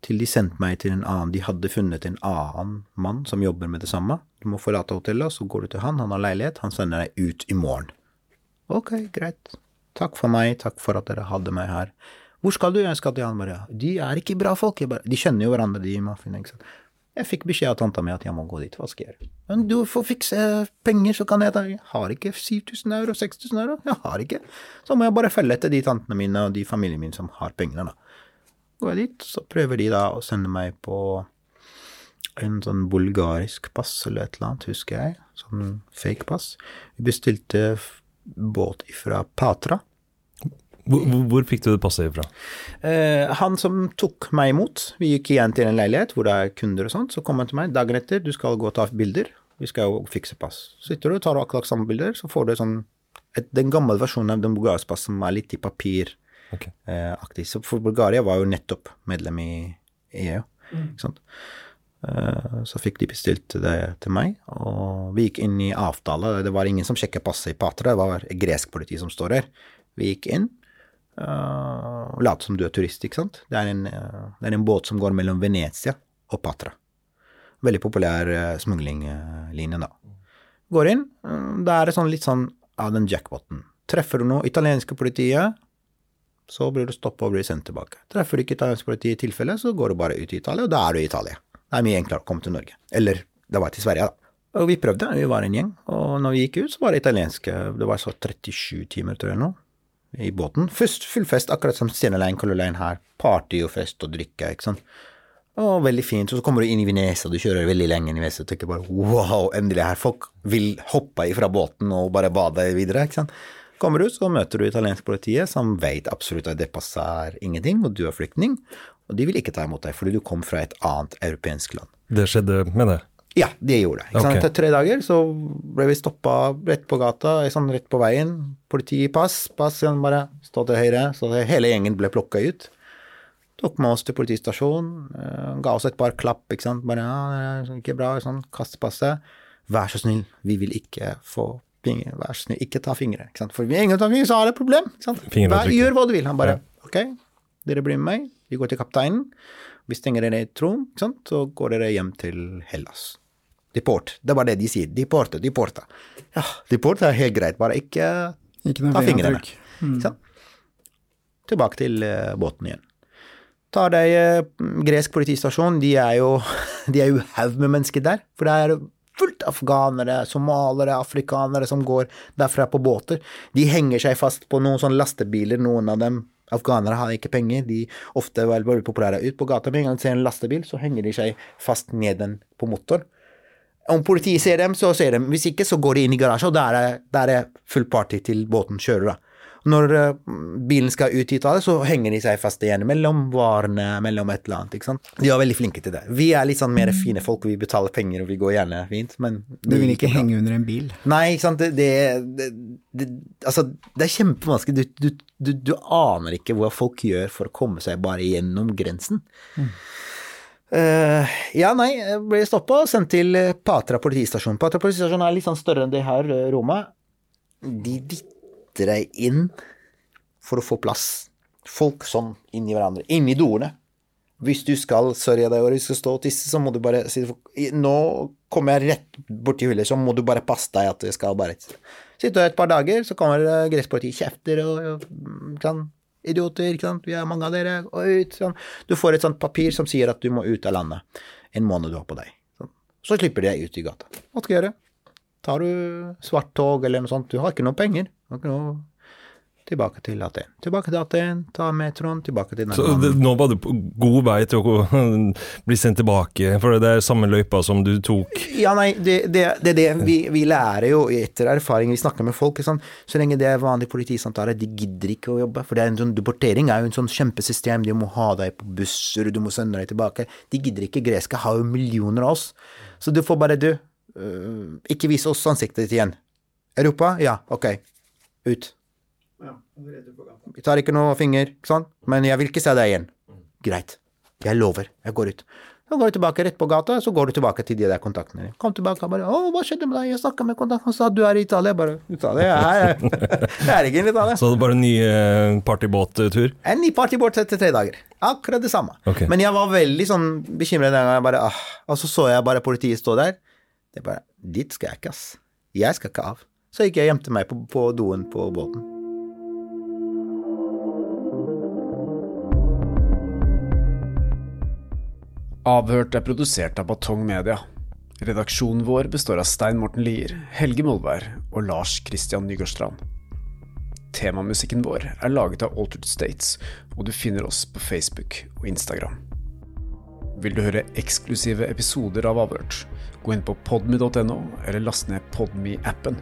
til de sendte meg til en annen. De hadde funnet en annen mann som jobber med det samme. Du må forlate hotellet, så går du til han, han har leilighet, han sender deg ut i morgen. Ok, greit. Takk for meg, takk for at dere hadde meg her. Hvor skal du? Jeg skal til han bare. De er ikke bra folk. Bare, de kjenner jo hverandre, de i sant. Jeg fikk beskjed av tanta mi at jeg må gå dit. Hva skal jeg gjøre? Men du får fikse penger, så kan jeg ta Jeg har ikke 7000 euro, 6000 euro. Jeg har ikke. Så må jeg bare følge etter de tantene mine og de familiene mine som har pengene, da går jeg dit, så prøver de da å sende meg på en sånn bulgarisk pass eller et eller annet, husker jeg. Sånn fake pass. Vi bestilte båt fra Patra. Hvor, hvor, fikk du det passet ifra? Eh, han som tok meg imot, vi gikk igjen til en leilighet hvor det er kunder og sånt, så kom han til meg dagen etter, du skal gå og ta bilder, vi skal jo fikse pass. Så sitter du og tar akkurat samme bilder, så får du sånn et, den gamle versjonen av den bulgariske passen som er litt i papir Okay. Eh, så for Bulgaria var jo nettopp medlem i EU. Mm. Ikke sant? Eh, så fikk de bestilt det til meg, og vi gikk inn i avtale. Det var ingen som sjekket passet i Patra, det var gresk politi som står her. Vi gikk inn uh, late som du er turist, ikke sant. Det er, en, uh, det er en båt som går mellom Venezia og Patra. Veldig populær uh, smuglinglinje, da. Går inn, uh, da er sånn litt sånn av den jackpoten. Treffer du noe italienske politiet, så blir du stoppa og blir sendt tilbake. Treffer du ikke italiensk politi i tilfelle, så går du bare ut i Italia, og da er du i Italia. Det er mye enklere å komme til Norge. Eller det var til Sverige, da. Og vi prøvde, vi var en gjeng, og når vi gikk ut, så var det italienske Det var så 37 timer, tror jeg nå, i båten. Først full fest, akkurat som Stena Line, Color Line her. Party og fest og drikke, ikke sant. Og veldig fint. Og så kommer du inn i Venezia, du kjører veldig lenge inn i Venezia og tenker bare wow, endelig her. Folk vil hoppe ifra båten og bare bade videre, ikke sant. Kommer du, så møter du italiensk politiet, som vet absolutt at det passer ingenting, og du er flyktning, og de vil ikke ta imot deg fordi du kom fra et annet europeisk land. Det skjedde med det? Ja, det gjorde det. Okay. Etter tre dager så ble vi stoppa rett på gata, sånn rett på veien. Politi, pass, pass, sånn bare stå til høyre. Så hele gjengen ble plukka ut. Tok med oss til politistasjonen, eh, ga oss et par klapp, ikke sant. Bare ja, det er ikke bra, sånn, kast passet. Vær så snill, vi vil ikke få fingre, vær så snill, ikke ta fingre. Ikke sant? For hvis ingen tar fingre, så har det et problem. Ikke sant? Vær, gjør hva du vil. Han bare ja. ok, dere blir med meg, vi går til kapteinen. Vi stenger dere i ikke så går dere hjem til Hellas. Deport. Det er bare det de sier. Deporte, deporte. Ja, deport er helt greit, bare ikke, ikke ta fingrene. Mm. Tilbake til uh, båten igjen. Tar deg uh, gresk politistasjon, de er jo de er jo haug med mennesker der. For det er fullt afghanere, somalere, afrikanere som går derfra på båter. De henger seg fast på noen sånne lastebiler, noen av dem. Afghanere har ikke penger, de ofte er veldig populære ut på gata. Med en gang de ser en lastebil, så henger de seg fast ned den på motor. Om politiet ser dem, så ser de. Hvis ikke, så går de inn i garasjen, og der er, der er full party til båten kjører. da. Når uh, bilen skal ut hit, så henger de seg fast igjen mellom varene, mellom et eller annet. ikke sant? De er veldig flinke til det. Vi er litt sånn mer fine folk, vi betaler penger og vi går gjerne fint, men Du vil ikke henge under en bil? Nei, ikke sant. Det, det, det, altså, det er kjempevanskelig. Du, du, du, du, aner ikke hva folk gjør for å komme seg bare gjennom grensen. Mm. Uh, ja, nei, jeg ble stoppa og sendt til Patra politistasjon. Patra politistasjon er litt sånn større enn det her, Roma. De dytter deg inn for å få plass. Folk sånn inni hverandre. Inni doene. Hvis du skal sørge deg og du skal stå og tisse, så må du bare si Nå kommer jeg rett borti hullet, så må du bare passe deg at du skal bare Sitte et par dager, så kommer gresspolitiet kjefter og, og kan Idioter, ikke sant, vi er mange av dere, ut, sånn. Du får et sånt papir som sier at du må ut av landet en måned du har på deg. Sånn. Så slipper de deg ut i gata. Hva skal jeg gjøre? tar du svart tog eller noe sånt. Du har ikke noe penger. Du har ikke noe Tilbake til Aten. Tilbake til Aten, ta metroen, tilbake til Så det, nå var du på god vei til å bli sendt tilbake, for det er samme løypa som du tok? Ja, nei, det er det, det, det. Vi, vi, lærer jo etter erfaring, vi snakker med folk. Sånn, så lenge det er vanlig politisamtale, de gidder ikke å jobbe. For det er en sånn deportering er jo en sånn kjempesystem. De må ha deg på busser, du må sende deg tilbake. De gidder ikke. Greske har jo millioner av oss. Så du får bare, du, øh, ikke vise oss ansiktet ditt igjen. Europa? Ja, ok. Ut. Vi tar ikke noe finger, ikke sant? Men jeg vil ikke se deg igjen. Greit. Jeg lover. Jeg går ut. Så går du tilbake rett på gata, så går du tilbake til de der kontaktene. Kom tilbake og bare 'Å, hva skjedde med deg?' Jeg snakka med kontakten, han sa du er i Italia. Jeg Bare Italia? Jeg er, jeg er ikke i Italia. Så det bare en ny eh, partybåttur? En ny partybåt etter tre dager. Akkurat det samme. Okay. Men jeg var veldig sånn bekymret den gangen. Jeg bare, ah. Og så så jeg bare politiet stå der. Det er bare Dit skal jeg ikke, ass. Jeg skal ikke av. Så gikk jeg og gjemte meg på, på doen på båten. Avhørt er produsert av Batong Media. Redaksjonen vår består av Stein Morten Lier, Helge Molvær og Lars Christian Nygårdstrand. Temamusikken vår er laget av Altered States, og du finner oss på Facebook og Instagram. Vil du høre eksklusive episoder av Avhørt, gå inn på podme.no, eller last ned Podme-appen.